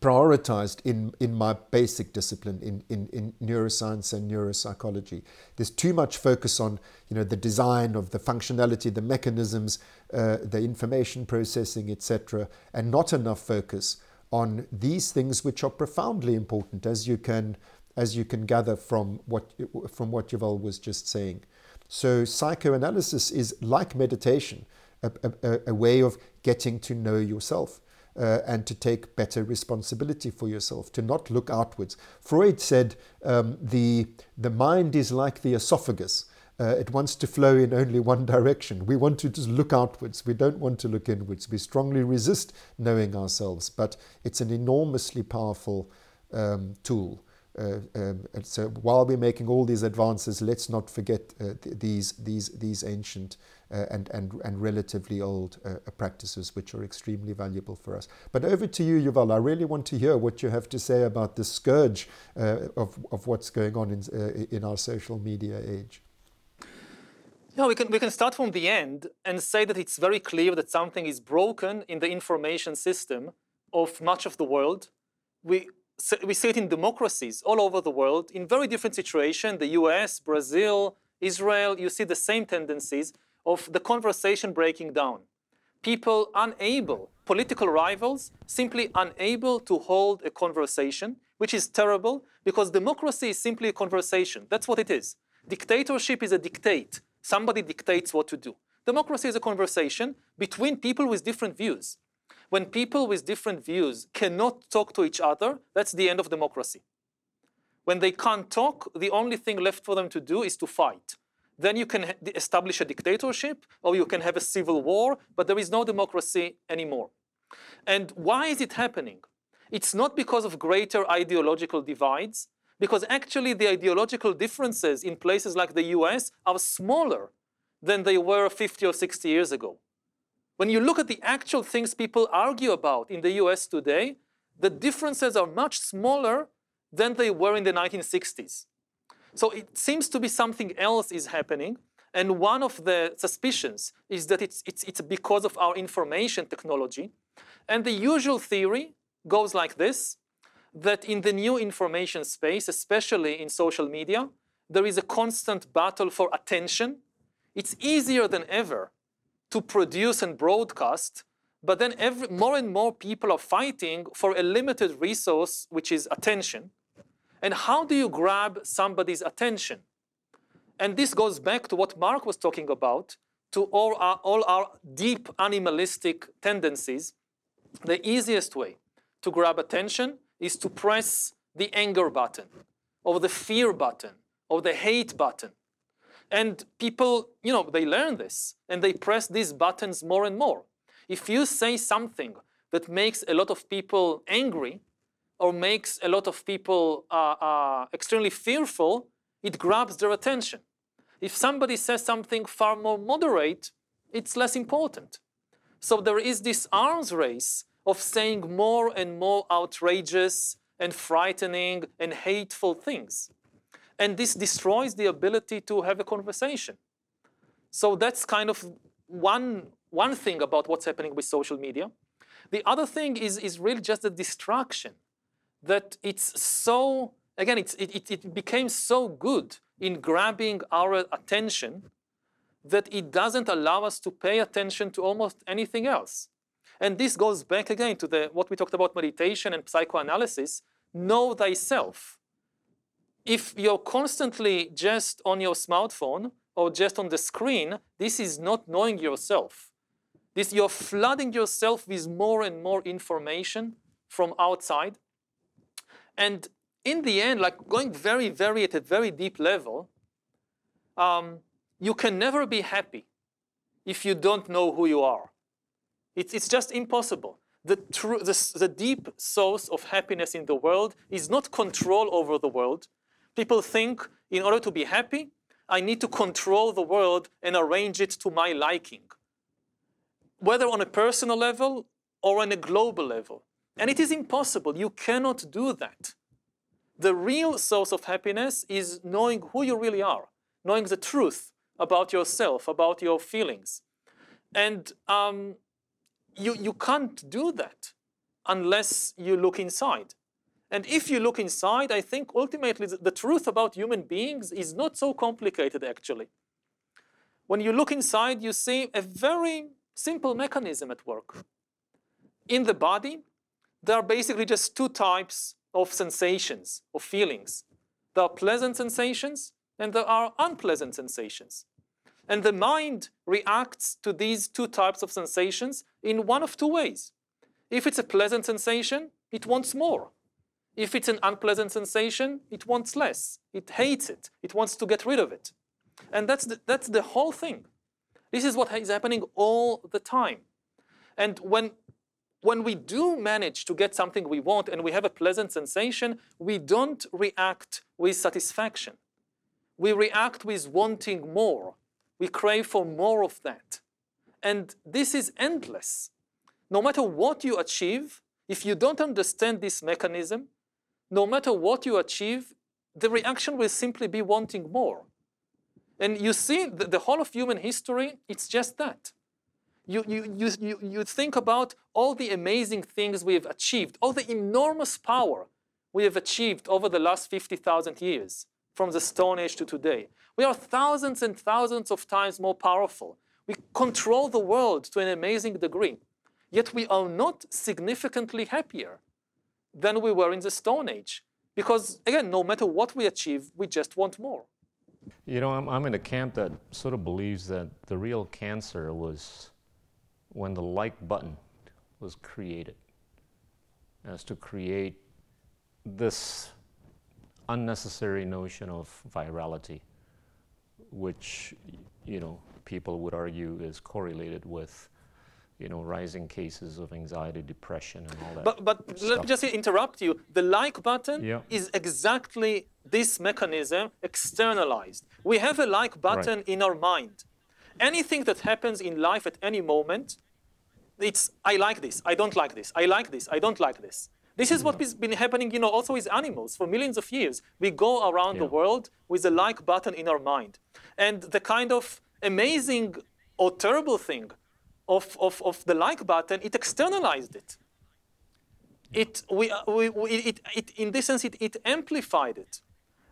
prioritized in, in my basic discipline in, in, in neuroscience and neuropsychology. There's too much focus on you know, the design of the functionality, the mechanisms, uh, the information processing, etc., and not enough focus on these things which are profoundly important, as you can, as you can gather from what, from what Yuval was just saying. So psychoanalysis is like meditation, a, a, a way of getting to know yourself. Uh, and to take better responsibility for yourself, to not look outwards. Freud said um, the, the mind is like the esophagus. Uh, it wants to flow in only one direction. We want to just look outwards. We don't want to look inwards. We strongly resist knowing ourselves, but it's an enormously powerful um, tool. Uh, um, so while we're making all these advances, let's not forget uh, th- these these these ancient uh, and and and relatively old uh, practices, which are extremely valuable for us. But over to you, Yuval. I really want to hear what you have to say about the scourge uh, of of what's going on in uh, in our social media age. Yeah, we can, we can start from the end and say that it's very clear that something is broken in the information system of much of the world. We we see it in democracies all over the world in very different situations the US, Brazil, Israel. You see the same tendencies of the conversation breaking down. People unable, political rivals, simply unable to hold a conversation, which is terrible because democracy is simply a conversation. That's what it is. Dictatorship is a dictate. Somebody dictates what to do. Democracy is a conversation between people with different views. When people with different views cannot talk to each other, that's the end of democracy. When they can't talk, the only thing left for them to do is to fight. Then you can establish a dictatorship or you can have a civil war, but there is no democracy anymore. And why is it happening? It's not because of greater ideological divides, because actually the ideological differences in places like the US are smaller than they were 50 or 60 years ago. When you look at the actual things people argue about in the US today, the differences are much smaller than they were in the 1960s. So it seems to be something else is happening. And one of the suspicions is that it's, it's, it's because of our information technology. And the usual theory goes like this, that in the new information space, especially in social media, there is a constant battle for attention. It's easier than ever to produce and broadcast, but then every, more and more people are fighting for a limited resource, which is attention. And how do you grab somebody's attention? And this goes back to what Mark was talking about, to all our, all our deep animalistic tendencies. The easiest way to grab attention is to press the anger button, or the fear button, or the hate button. And people, you know, they learn this and they press these buttons more and more. If you say something that makes a lot of people angry or makes a lot of people uh, uh, extremely fearful, it grabs their attention. If somebody says something far more moderate, it's less important. So there is this arms race of saying more and more outrageous and frightening and hateful things. And this destroys the ability to have a conversation. So that's kind of one, one thing about what's happening with social media. The other thing is, is really just the distraction that it's so, again, it's, it, it, became so good in grabbing our attention that it doesn't allow us to pay attention to almost anything else. And this goes back again to the, what we talked about meditation and psychoanalysis know thyself if you're constantly just on your smartphone or just on the screen, this is not knowing yourself. This, you're flooding yourself with more and more information from outside. And in the end, like going very, very at a very deep level, um, you can never be happy if you don't know who you are. It's, it's just impossible. The, tr- the, the deep source of happiness in the world is not control over the world, People think in order to be happy, I need to control the world and arrange it to my liking. whether on a personal level or on a global level. And it is impossible. You cannot do that. The real source of happiness is knowing who you really are, knowing the truth about yourself, about your feelings. And um, you, you can't do that unless you look inside. And if you look inside, I think ultimately the, the truth about human beings is not so complicated actually. When you look inside, you see a very simple mechanism at work. In the body, there are basically just two types of sensations, of feelings. There are pleasant sensations and there are unpleasant sensations. And the mind reacts to these two types of sensations in one of two ways. If it's a pleasant sensation, it wants more. If it's an unpleasant sensation, it wants less. It hates it. It wants to get rid of it. And that's the, that's the whole thing. This is what is happening all the time. And when, when we do manage to get something we want and we have a pleasant sensation, we don't react with satisfaction. We react with wanting more. We crave for more of that. And this is endless. No matter what you achieve, if you don't understand this mechanism, no matter what you achieve, the reaction will simply be wanting more. And you see, the, the whole of human history, it's just that. You, you, you, you, you think about all the amazing things we have achieved, all the enormous power we have achieved over the last 50,000 years, from the Stone Age to today. We are thousands and thousands of times more powerful. We control the world to an amazing degree. Yet we are not significantly happier than we were in the Stone Age. Because, again, no matter what we achieve, we just want more. You know, I'm, I'm in a camp that sort of believes that the real cancer was when the like button was created, as to create this unnecessary notion of virality, which, you know, people would argue is correlated with you know, rising cases of anxiety, depression, and all that. But, but let me just interrupt you. The like button Yeah. is exactly this mechanism externalized. We have a like button in our mind. Anything that happens in life at any moment, it's I like this, I don't like this, I like this, I don't like this. This is what has been happening, you know, also with animals for millions of years. We go around the world with a like button in our mind. And the kind of amazing or terrible thing of, of, of the like button, it externalized it. It, we, uh, we, we, it, it, in this sense, it, it amplified it.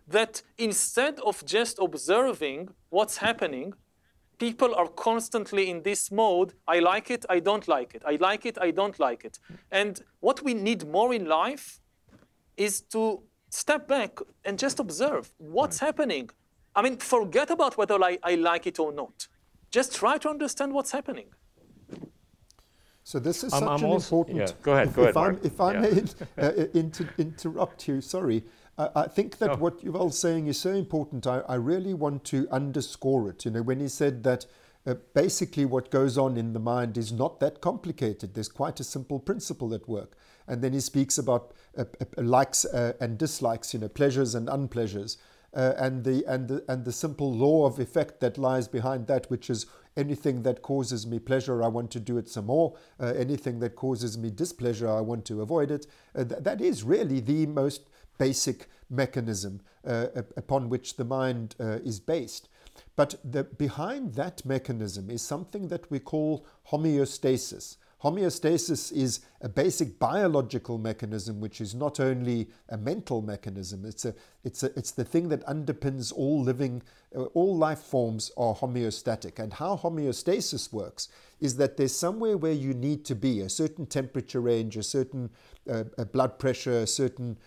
That instead of just observing what's happening, people are constantly in this mode I like it, I don't like it, I like it, I don't like it. And what we need more in life is to step back and just observe what's happening. I mean, forget about whether I, I like it or not. Just try to understand what's happening. So this is I'm- such I'm an also- important. yeah, go ahead, If, go if ahead, I'm- If I Yeah. may uh, inter- interrupt you, sorry. I I think that No. what Yuval's saying is so important. I, I really want to underscore it. You know, when he said that uh, basically what goes on in the mind is not that complicated. There's quite a simple principle at work. And then he speaks about uh, uh, likes uh, and dislikes, you know, pleasures and unpleasures. Uh, and the and the and the simple law of effect that lies behind that, which is anything that causes me pleasure, I want to do it some more. Uh, anything that causes me displeasure, I want to avoid it. Uh, th- that is really the most basic mechanism uh, upon which the mind uh, is based. But the, behind that mechanism is something that we call homeostasis. Homeostasis is a basic biological mechanism, which is not only a mental mechanism. It's a, it's a, it's the thing that underpins all living, uh, all life forms are homeostatic. And how homeostasis works is that there's somewhere where you need to be, a certain temperature range, a certain uh, uh, blood pressure, a certain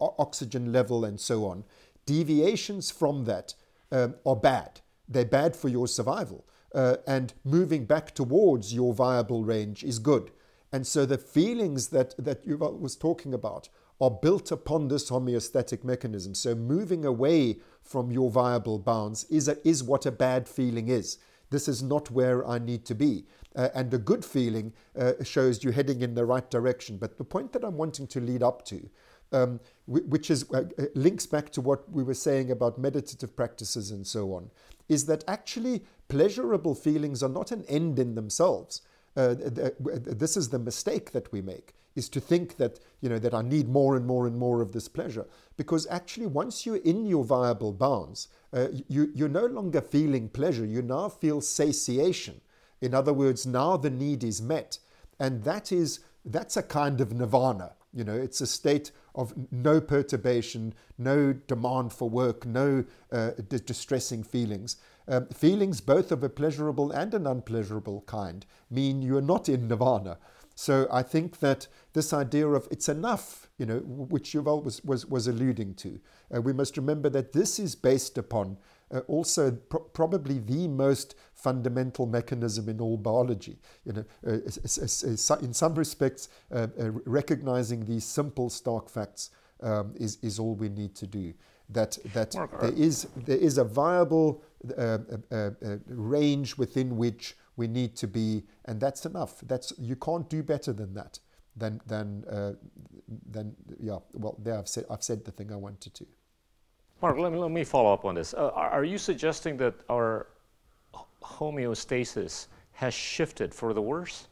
oxygen level, and so on. Deviations from that um, are bad. They're bad for your survival. Uh, and moving back towards your viable range is good. And so the feelings that, that Yuval was talking about are built upon this homeostatic mechanism. So moving away from your viable bounds is, a, is what a bad feeling is. This is not where I need to be. Uh, and a good feeling uh, shows you heading in the right direction. But the point that I'm wanting to lead up to um, which is uh, uh, links back to what we were saying about meditative practices and so on, is that actually pleasurable feelings are not an end in themselves. Uh, this is the mistake that we make is to think that you know that I need more and more and more of this pleasure. Because actually once you're in your viable bounds uh, you, you're no longer feeling pleasure. You now feel satiation. In other words now the need is met. And that is that's a kind of nirvana you know it's a state of no perturbation no demand for work no uh, distressing feelings um, feelings both of a pleasurable and an unpleasurable kind mean you're not in nirvana. So I think that this idea of it's enough, you know, which Yuval was, was, was alluding to, uh, we must remember that this is based upon uh, also pr- probably the most fundamental mechanism in all biology. You know, uh, in some respects, uh, uh, recognizing these simple, stark facts um, is, is all we need to do. That, that there, is, there is a viable range within which we need to be, and that's enough. That's you can't do better than that. Than than uh, than yeah. Well, there I've said I've said the thing I wanted to. Mark, let me let me follow up on this. Uh, are you suggesting that our homeostasis has shifted for the worse?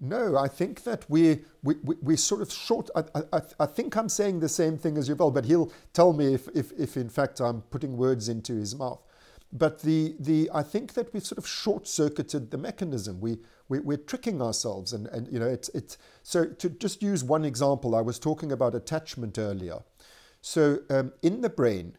No, I think that we, we, we, we sort of short. I, I, I think I'm saying the same thing as Yuval, but he'll tell me if, if, if in fact I'm putting words into his mouth. But the, the, I think that we've sort of short circuited the mechanism. We, we, we're tricking ourselves. And, and you know, it's, it's, so to just use one example, I was talking about attachment earlier. So um, in the brain,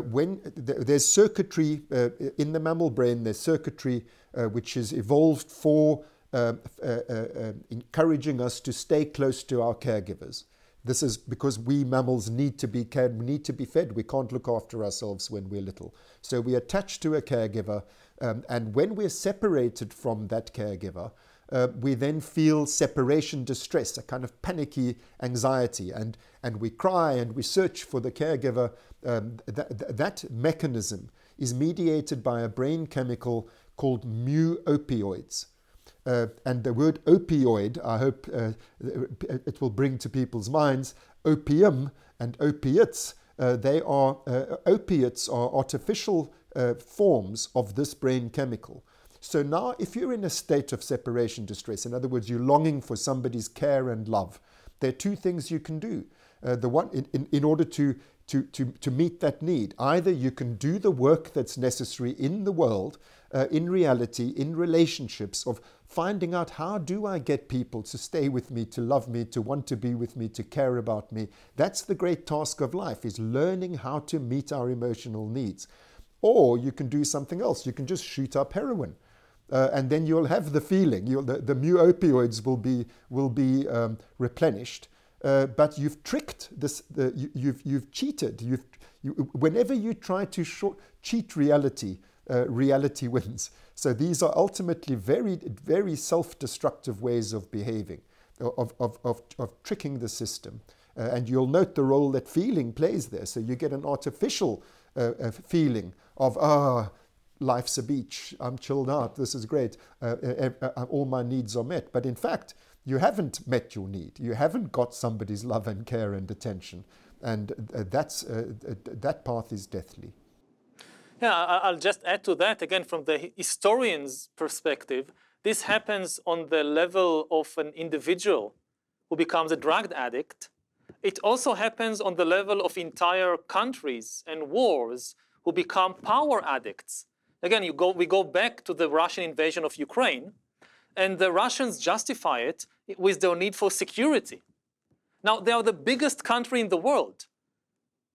when th- there's circuitry uh, in the mammal brain, there's circuitry uh, which is evolved for uh, uh, um, encouraging us to stay close to our caregivers. This is because we mammals need to be cared, need to be fed. We can't look after ourselves when we're little. So we attach to a caregiver, um, and when we're separated from that caregiver, uh, we then feel separation distress, a kind of panicky anxiety, and, and we cry and we search for the caregiver. Um, th- th- that mechanism is mediated by a brain chemical called mu opioids. Uh, and the word opioid, I hope uh, it will bring to people's minds, opium and opiates, uh, they are, uh, opiates are artificial uh, forms of this brain chemical. So now, if you're in a state of separation distress, in other words, you're longing for somebody's care and love, there are two things you can do. Uh, the one, in, in, in order to, to, to, to meet that need, either you can do the work that's necessary in the world, in reality, in relationships, of finding out how do I get people to stay with me, to love me, to want to be with me, to care about me. That's the great task of life is learning how to meet our emotional needs. Or you can do something else. You can just shoot up heroin. Uh, and then you'll have the feeling. You'll, the, the mu opioids will be will be um, replenished, uh, but you've tricked this. You, have you've, you've cheated. You've you, whenever you try to short, cheat reality, uh, reality wins. So these are ultimately very, very self-destructive ways of behaving, of, of, of, of tricking the system. Uh, and you'll note the role that feeling plays there. So you get an artificial uh, uh, feeling of, ah, oh, life's a beach, I'm chilled out, this is great, uh, uh, uh, all my needs are met. But in fact, you haven't met your need. You haven't got somebody's love and care and attention. And that's, that path is deathly. Yeah, I'll just add to that again from the historian's perspective. This happens on the level of an individual who becomes a drug addict. It also happens on the level of entire countries and wars who become power addicts. Again, go, we go back to the Russian invasion of Ukraine, and the Russians justify it with their need for security. Now, they are the biggest country in the world.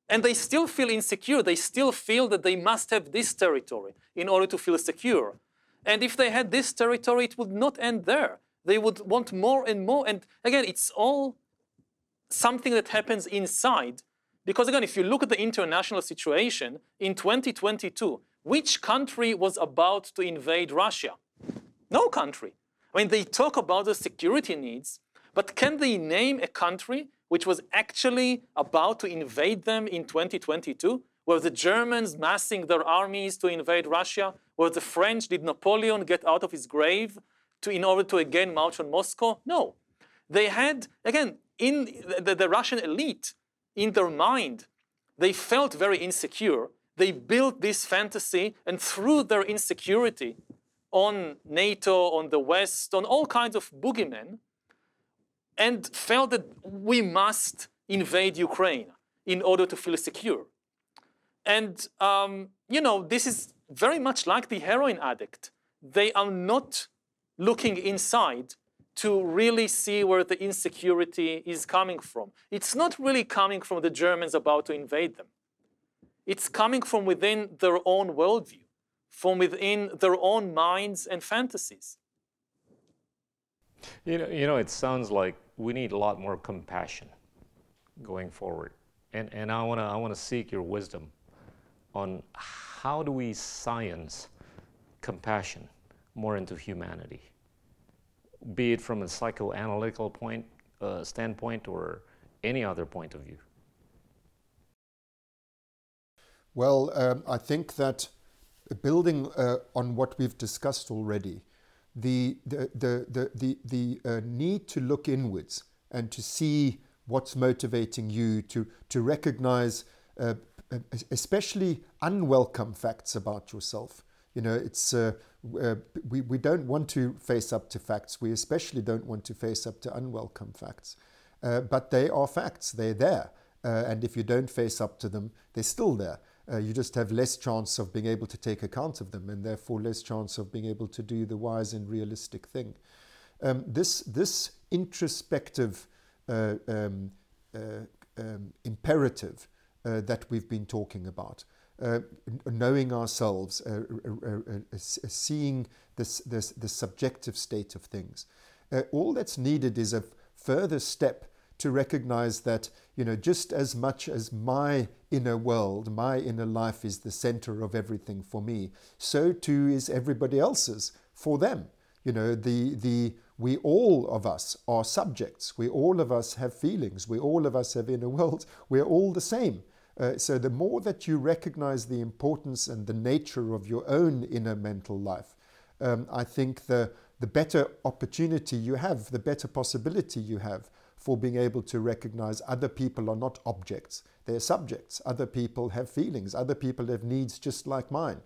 And they still feel insecure. They still feel that they must have this territory in order to feel secure. And if they had this territory, it would not end there. They would want more and more. And again, it's all something that happens inside. Because again, if you look at the international situation in 2022, which country was about to invade Russia? No country. I mean, they talk about the security needs, but can they name a country which was actually about to invade them in 2022? Were the Germans massing their armies to invade Russia? Were the French, did Napoleon get out of his grave to, in order to again march on Moscow? No. They had, again, in the, the Russian elite, in their mind, they felt very insecure They built this fantasy and threw their insecurity on NATO, on the West, on all kinds of boogeymen, and felt that we must invade Ukraine in order to feel secure. And, um, you know, this is very much like the heroin addict. They are not looking inside to really see where the insecurity is coming from. It's not really coming from the Germans about to invade them. It's coming from within their own worldview, from within their own minds and fantasies. You know, you know, it sounds like we need a lot more compassion going forward. And, and I want to I wanna seek your wisdom on how do we science compassion more into humanity, be it from a psychoanalytical point, uh, standpoint or any other point of view? Well, um, I think that building uh, on what we've discussed already, the, the, the, the, the, the uh, need to look inwards and to see what's motivating you, to, to recognize uh, especially unwelcome facts about yourself. You know, it's uh, uh, we, we don't want to face up to facts. We especially don't want to face up to unwelcome facts. Uh, but they are facts. They're there. Uh, and if you don't face up to them, they're still there. Uh, you just have less chance of being able to take account of them, and therefore less chance of being able to do the wise and realistic thing. Um, this this introspective uh, um, um, imperative uh, that we've been talking about. Uh, knowing ourselves, uh, seeing this, this, the subjective state of things. all that's needed is a further step to recognize that, you know, just as much as my inner world, my inner life is the center of everything for me, so too is everybody else's for them. You know, the, the, we all of us are subjects. We all of us have feelings. We all of us have inner worlds. We're all the same. Uh, so the more that you recognize the importance and the nature of your own inner mental life, um, I think the, the better opportunity you have, the better possibility you have for being able to recognize other people are not objects, they're subjects. Other people have feelings, other people have needs just like mine.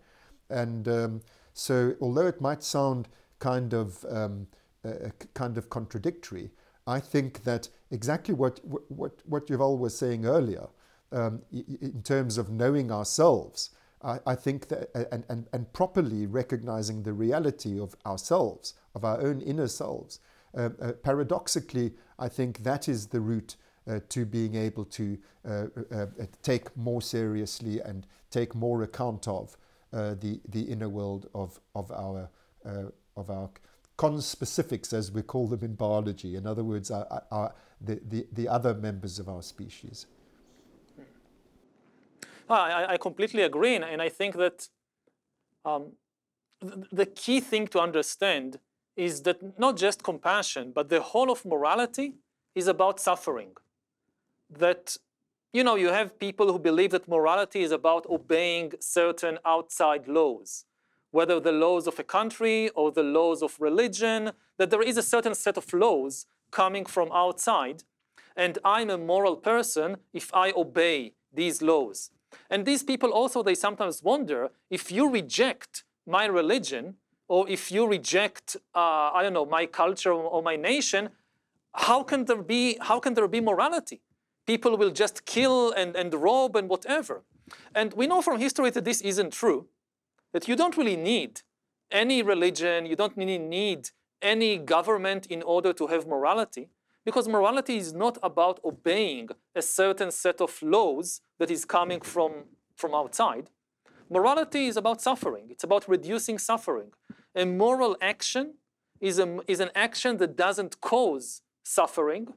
And um, so, although it might sound kind of um, uh, kind of contradictory, I think that exactly what what what Yuval was saying earlier, um, in terms of knowing ourselves. I, I think that, and, and, and properly recognizing the reality of ourselves, of our own inner selves. Uh, uh, paradoxically, I think that is the route uh, to being able to uh, uh, uh, take more seriously and take more account of the, the inner world of, of our, of our conspecifics, as we call them in biology. In other words, our, our, the, the, the other members of our species. I, I completely agree, and I think that um, the key thing to understand is that not just compassion, but the whole of morality is about suffering. That, you know, you have people who believe that morality is about obeying certain outside laws, whether the laws of a country or the laws of religion, that there is a certain set of laws coming from outside, and I'm a moral person if I obey these laws. And these people also, they sometimes wonder if you reject my religion or if you reject, uh, I don't know, my culture or my nation, how can there be, how can there be morality? People will just kill and, and rob and whatever. And we know from history that this isn't true, that you don't really need any religion, you don't really need any government in order to have morality. Because morality is not about obeying a certain set of laws that is coming from, from outside. Morality is about suffering, it's about reducing suffering. A moral action is, a, is an action that doesn't cause suffering,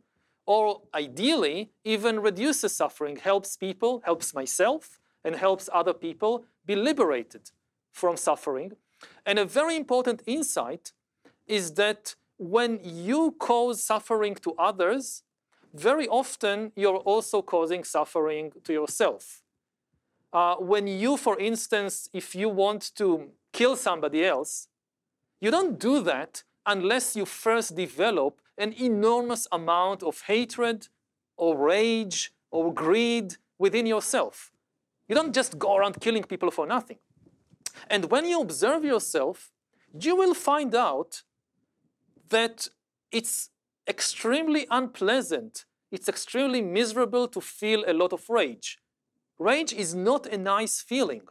or ideally, even reduces suffering, helps people, helps myself, and helps other people be liberated from suffering. And a very important insight is that when you cause suffering to others, very often you're also causing suffering to yourself. Uh, when you, for instance, if you want to kill somebody else, you don't do that unless you first develop an enormous amount of hatred or rage or greed within yourself. You don't just go around killing people for nothing. And when you observe yourself, you will find out that it's extremely unpleasant, it's extremely miserable to feel a lot of rage. Rage is not a nice feeling.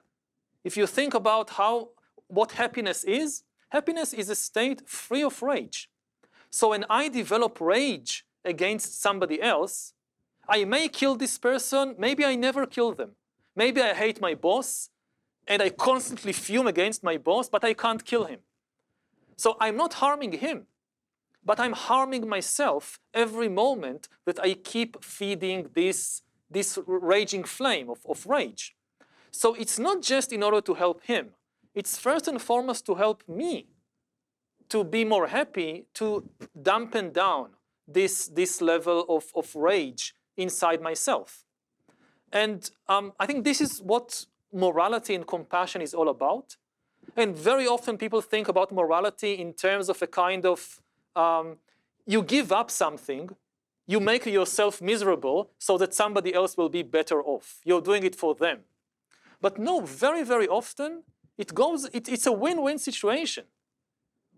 If you think about how what happiness is, happiness is a state free of rage. So when I develop rage against somebody else, I may kill this person, maybe I never kill them. Maybe I hate my boss and I constantly fume against my boss, but I can't kill him. So I'm not harming him, but I'm harming myself every moment that I keep feeding this, this raging flame of, of rage. So it's not just in order to help him, it's first and foremost to help me to be more happy, to dampen down this, this level of, of rage inside myself. And um, I think this is what morality and compassion is all about. And very often people think about morality in terms of a kind of um, you give up something, you make yourself miserable so that somebody else will be better off. You're doing it for them. But no, very, very often it goes, it, it's a win win situation.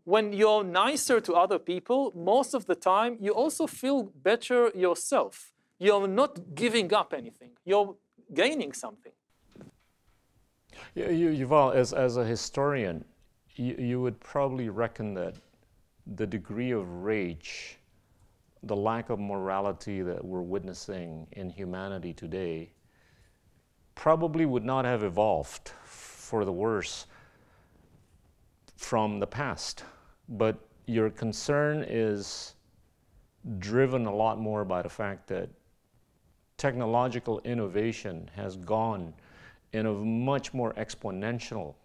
When you're nicer to other people, most of the time you also feel better yourself you're not giving up anything. You're gaining something. You, Yuval, as, as a historian, you, you would probably reckon that the degree of rage, the lack of morality that we're witnessing in humanity today, probably would not have evolved for the worse from the past. But your concern is driven a lot more by the fact that technological innovation has gone in a much more exponential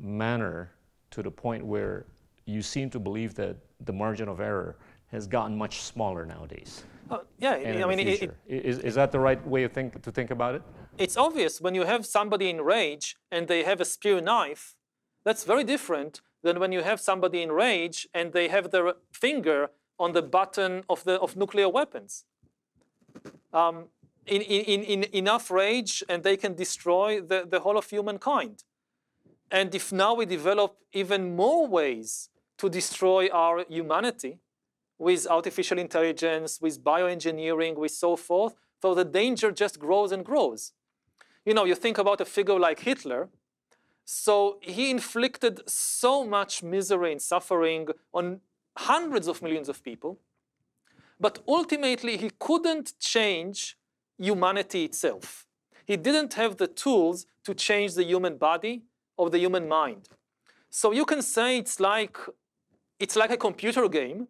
manner to the point where you seem to believe that the margin of error has gotten much smaller nowadays. Uh, yeah, I mean, it, it, is, is that the right way of think, to think about it? It's obvious when you have somebody in rage and they have a spear knife, that's very different than when you have somebody in rage and they have their finger on the button of, the, of nuclear weapons. Um, in, in, in enough rage and they can destroy the, the whole of humankind. And if now we develop even more ways to destroy our humanity with artificial intelligence, with bioengineering, with so forth, so the danger just grows and grows. You know, you think about a figure like Hitler. So he inflicted so much misery and suffering on hundreds of millions of people. But ultimately, he couldn't change humanity itself. He didn't have the tools to change the human body or the human mind. So you can say it's like it's like a computer game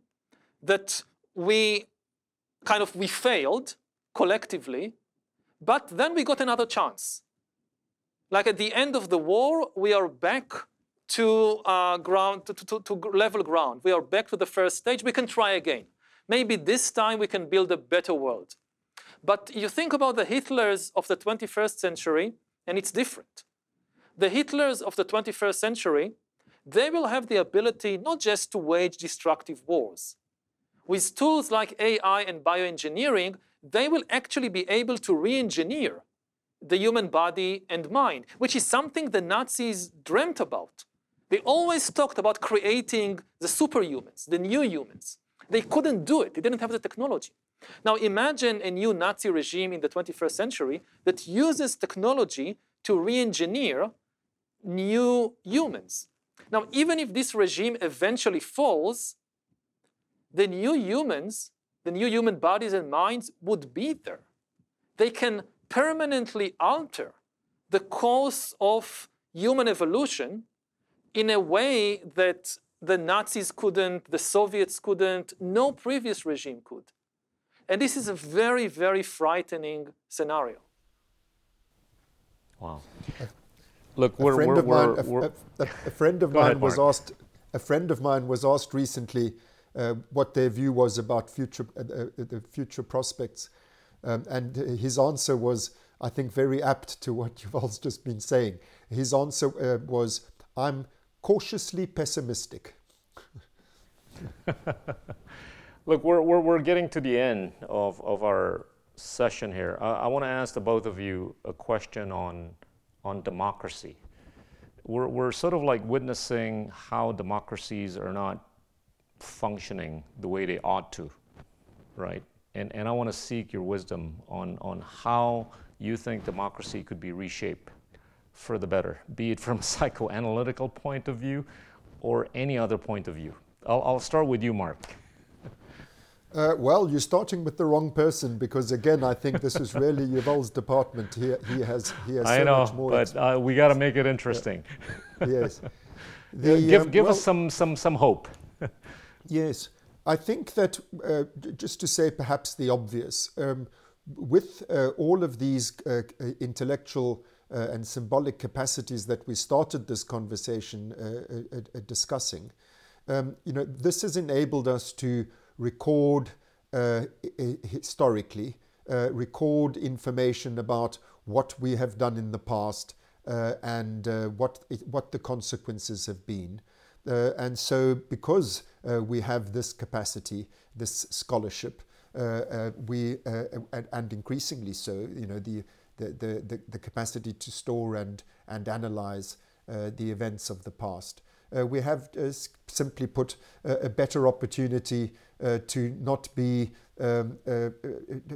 that we kind of we failed collectively, but then we got another chance. Like at the end of the war, we are back to uh, ground to, to, to level ground. We are back to the first stage. We can try again. Maybe this time we can build a better world. But you think about the Hitlers of the 21st century, and it's different. The Hitlers of the 21st century, they will have the ability not just to wage destructive wars. With tools like AI and bioengineering, they will actually be able to re engineer the human body and mind, which is something the Nazis dreamt about. They always talked about creating the superhumans, the new humans. They couldn't do it, they didn't have the technology. Now imagine a new Nazi regime in the 21st century that uses technology to re-engineer new humans. Now, even if this regime eventually falls, the new humans, the new human bodies and minds would be there. They can permanently alter the course of human evolution in a way that the Nazis couldn't, the Soviets couldn't, no previous regime could. And this is a very, very frightening scenario. Wow. Look, we're, a friend we're, of mine, we're, a, a, a, friend of mine ahead, was asked. A friend of mine was asked recently what their view was about future uh, uh, the future prospects, um, and his answer was, I think, very apt to what Yuval's just been saying. His answer uh, was, "I'm cautiously pessimistic." Look, we're, we're, we're getting to the end of, of our session here, uh, I want to ask the both of you a question on, on democracy. We're, we're sort of like witnessing how democracies are not functioning the way they ought to, right? And, and I want to seek your wisdom on, on how you think democracy could be reshaped for the better, be it from a psychoanalytical point of view or any other point of view. I'll, I'll start with you, Mark. Uh, well, you're starting with the wrong person because again, I think this is really Yuval's department. He, he has he has I so know, much more. but uh, we got to make it interesting. yes. The, give um, give well, us some some some hope. Yes, I think that uh, just to say perhaps the obvious, um, with uh, all of these uh, intellectual uh, and symbolic capacities that we started this conversation uh, uh, discussing, um, you know, this has enabled us to record historically, record information about what we have done in the past and what what the consequences have been. Uh, and so, because uh, we have this capacity, this scholarship, uh, uh we uh, and, and, increasingly so, you know, the the, the, the capacity to store and and analyze uh, the events of the past. we have simply put a better opportunity to not be um,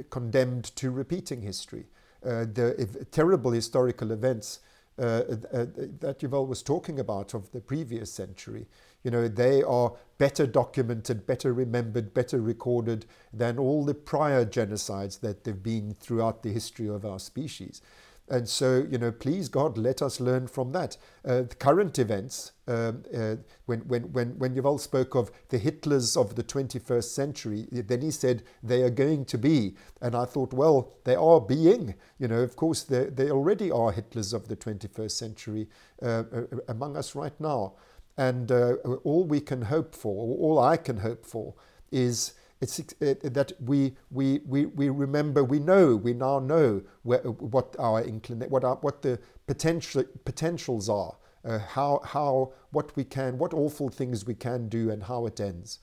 condemned to repeating history. the terrible historical events uh, uh, that Yuval was talking about of the previous century. You know, they are better documented, better remembered, better recorded than all the prior genocides that have been throughout the history of our species. And so, you know, please God, let us learn from that. Uh, current events, um, uh, when, when, when, when Yuval spoke of the Hitlers of the 21st century, then he said they are going to be. And I thought, well, they are being. You know, of course, they, already are Hitlers of the 21st century uh, uh, among us right now. And uh, all we can hope for, all I can hope for, is it's it, that we, we, we, we remember, we know, we now know where, what our inclina- what, our, what the potential, potentials are, uh, how, how, what we can, what awful things we can do and how it ends.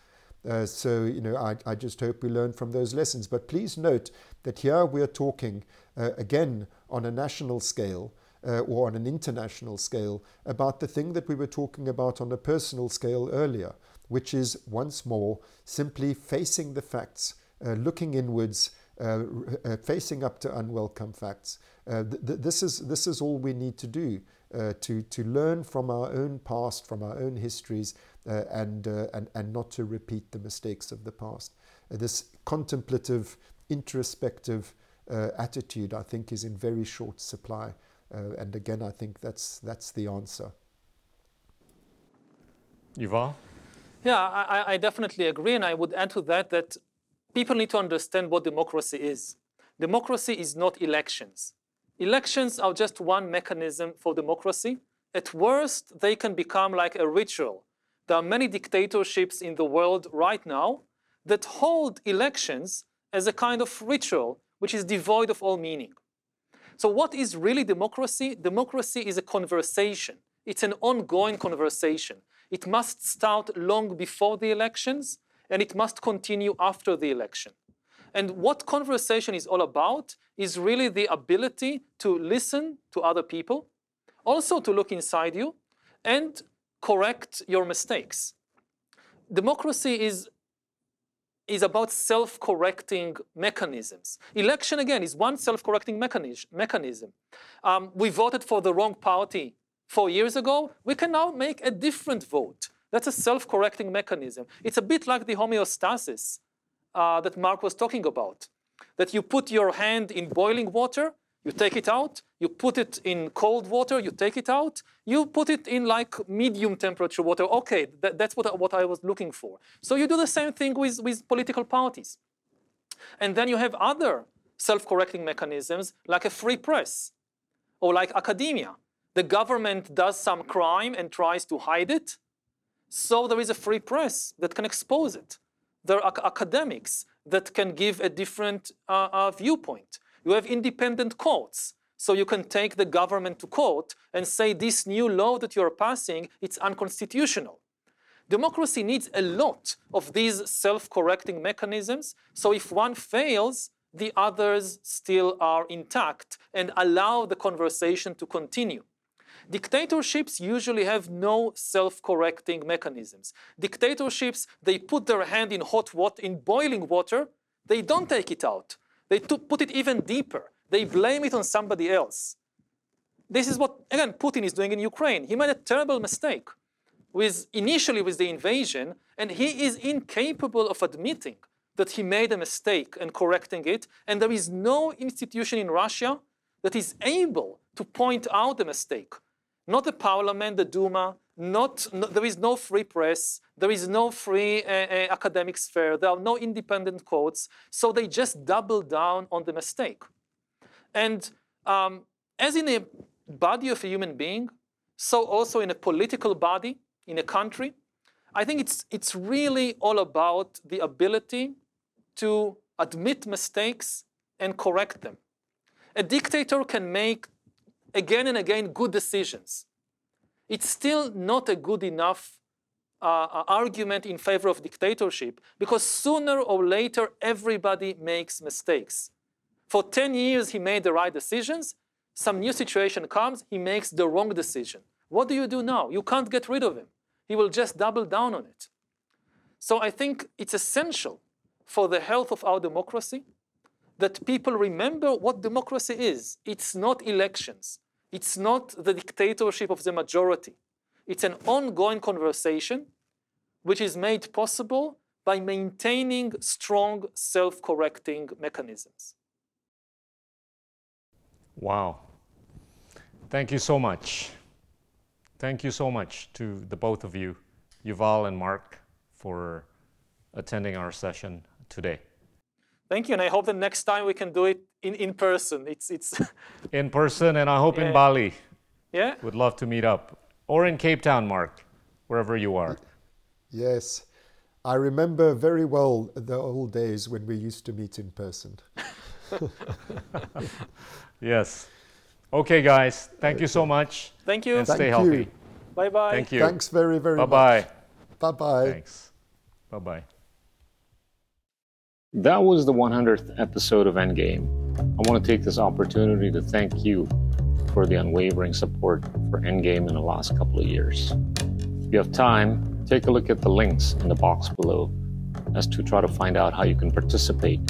Uh, so, you know, I, I just hope we learn from those lessons. But please note that here we are talking, uh, again, on a national scale, uh, or on an international scale about the thing that we were talking about on a personal scale earlier, which is once more simply facing the facts, uh, looking inwards, uh, uh facing up to unwelcome facts. Uh, th- th- this, is, this is all we need to do uh, to, to learn from our own past, from our own histories, and, and, and not to repeat the mistakes of the past. this contemplative, introspective attitude, I think, is in very short supply. Uh, and again, I think that's that's the answer. Yuval? Yeah, I, I definitely agree, and I would add to that that people need to understand what democracy is. Democracy is not elections. Elections are just one mechanism for democracy. At worst, they can become like a ritual. There are many dictatorships in the world right now that hold elections as a kind of ritual which is devoid of all meaning. So what is really democracy? Democracy is a conversation. It's an ongoing conversation. It must start long before the elections and it must continue after the election. And what conversation is all about is really the ability to listen to other people, also to look inside you and correct your mistakes. Democracy is is about self-correcting mechanisms. Election, again, is one self-correcting mechanism. Um, we voted for the wrong party four years ago. We can now make a different vote. That's a self-correcting mechanism. It's a bit like the homeostasis uh, that Mark was talking about, that you put your hand in boiling water you take it out, you put it in cold water, you take it out, you put it in like medium temperature water. Okay, that, that's what, what I was looking for. So you do the same thing with, with political parties. And then you have other self-correcting mechanisms like a free press or like academia. The government does some crime and tries to hide it. So there is a free press that can expose it. There are academics that can give a different uh, uh, viewpoint. You have independent courts. So you can take the government to court and say this new law that you're passing, it's unconstitutional. Democracy needs a lot of these self-correcting mechanisms. So if one fails, the others still are intact and allow the conversation to continue. Dictatorships usually have no self-correcting mechanisms. Dictatorships, they put their hand in hot water, in boiling water, they don't take it out. They put it even deeper. They blame it on somebody else. This is what, again, Putin is doing in Ukraine. He made a terrible mistake with initially with the invasion, and he is incapable of admitting that he made a mistake and correcting it. And there is no institution in Russia that is able to point out the mistake. Not the parliament, the Duma, not, no, there is no free press, there is no free uh, uh, academic sphere, there are no independent courts, so they just double down on the mistake. And um, as in a body of a human being, so also in a political body, in a country, I think it's, it's really all about the ability to admit mistakes and correct them. A dictator can make again and again good decisions. It's still not a good enough uh, uh argument in favor of dictatorship because sooner or later everybody makes mistakes. For 10 years he made the right decisions, some new situation comes, he makes the wrong decision. What do you do now? You can't get rid of him. He will just double down on it. So I think it's essential for the health of our democracy that people remember what democracy is. It's not elections. It's not the dictatorship of the majority. It's an ongoing conversation which is made possible by maintaining strong self-correcting mechanisms. Wow. Thank you so much. Thank you so much to the both of you, Yuval and Mark, for attending our session today. Thank you, and I hope the next time we can do it in, in person. It's, it's in person, and I hope yeah. in Bali. Yeah. Would love to meet up. Or in Cape Town, Mark, wherever you are. Yes. I remember very well the old days when we used to meet in person. yes. Okay, guys. Thank you so much. Thank you. And Thank stay you. healthy. Bye bye. Thank you. Thanks very, very much. Bye-bye. much. Bye bye. Thanks. Bye bye. That was the 100th episode of Endgame. I want to take this opportunity to thank you for the unwavering support for Endgame in the last couple of years. If you have time, take a look at the links in the box below as to try to find out how you can participate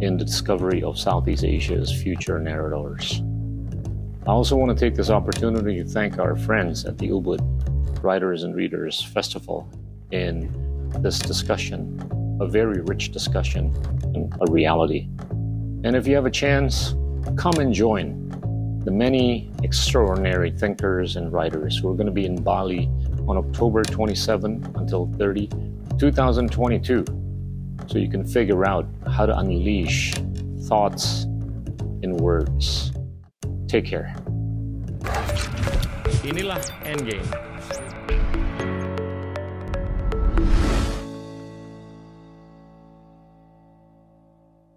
in the discovery of Southeast Asia's future narrators. I also want to take this opportunity to thank our friends at the Ubud Writers and Readers Festival in this discussion a very rich discussion and a reality. And if you have a chance, come and join the many extraordinary thinkers and writers who are going to be in Bali on October 27 until 30, 2022. So you can figure out how to unleash thoughts in words. Take care. Inilah Endgame.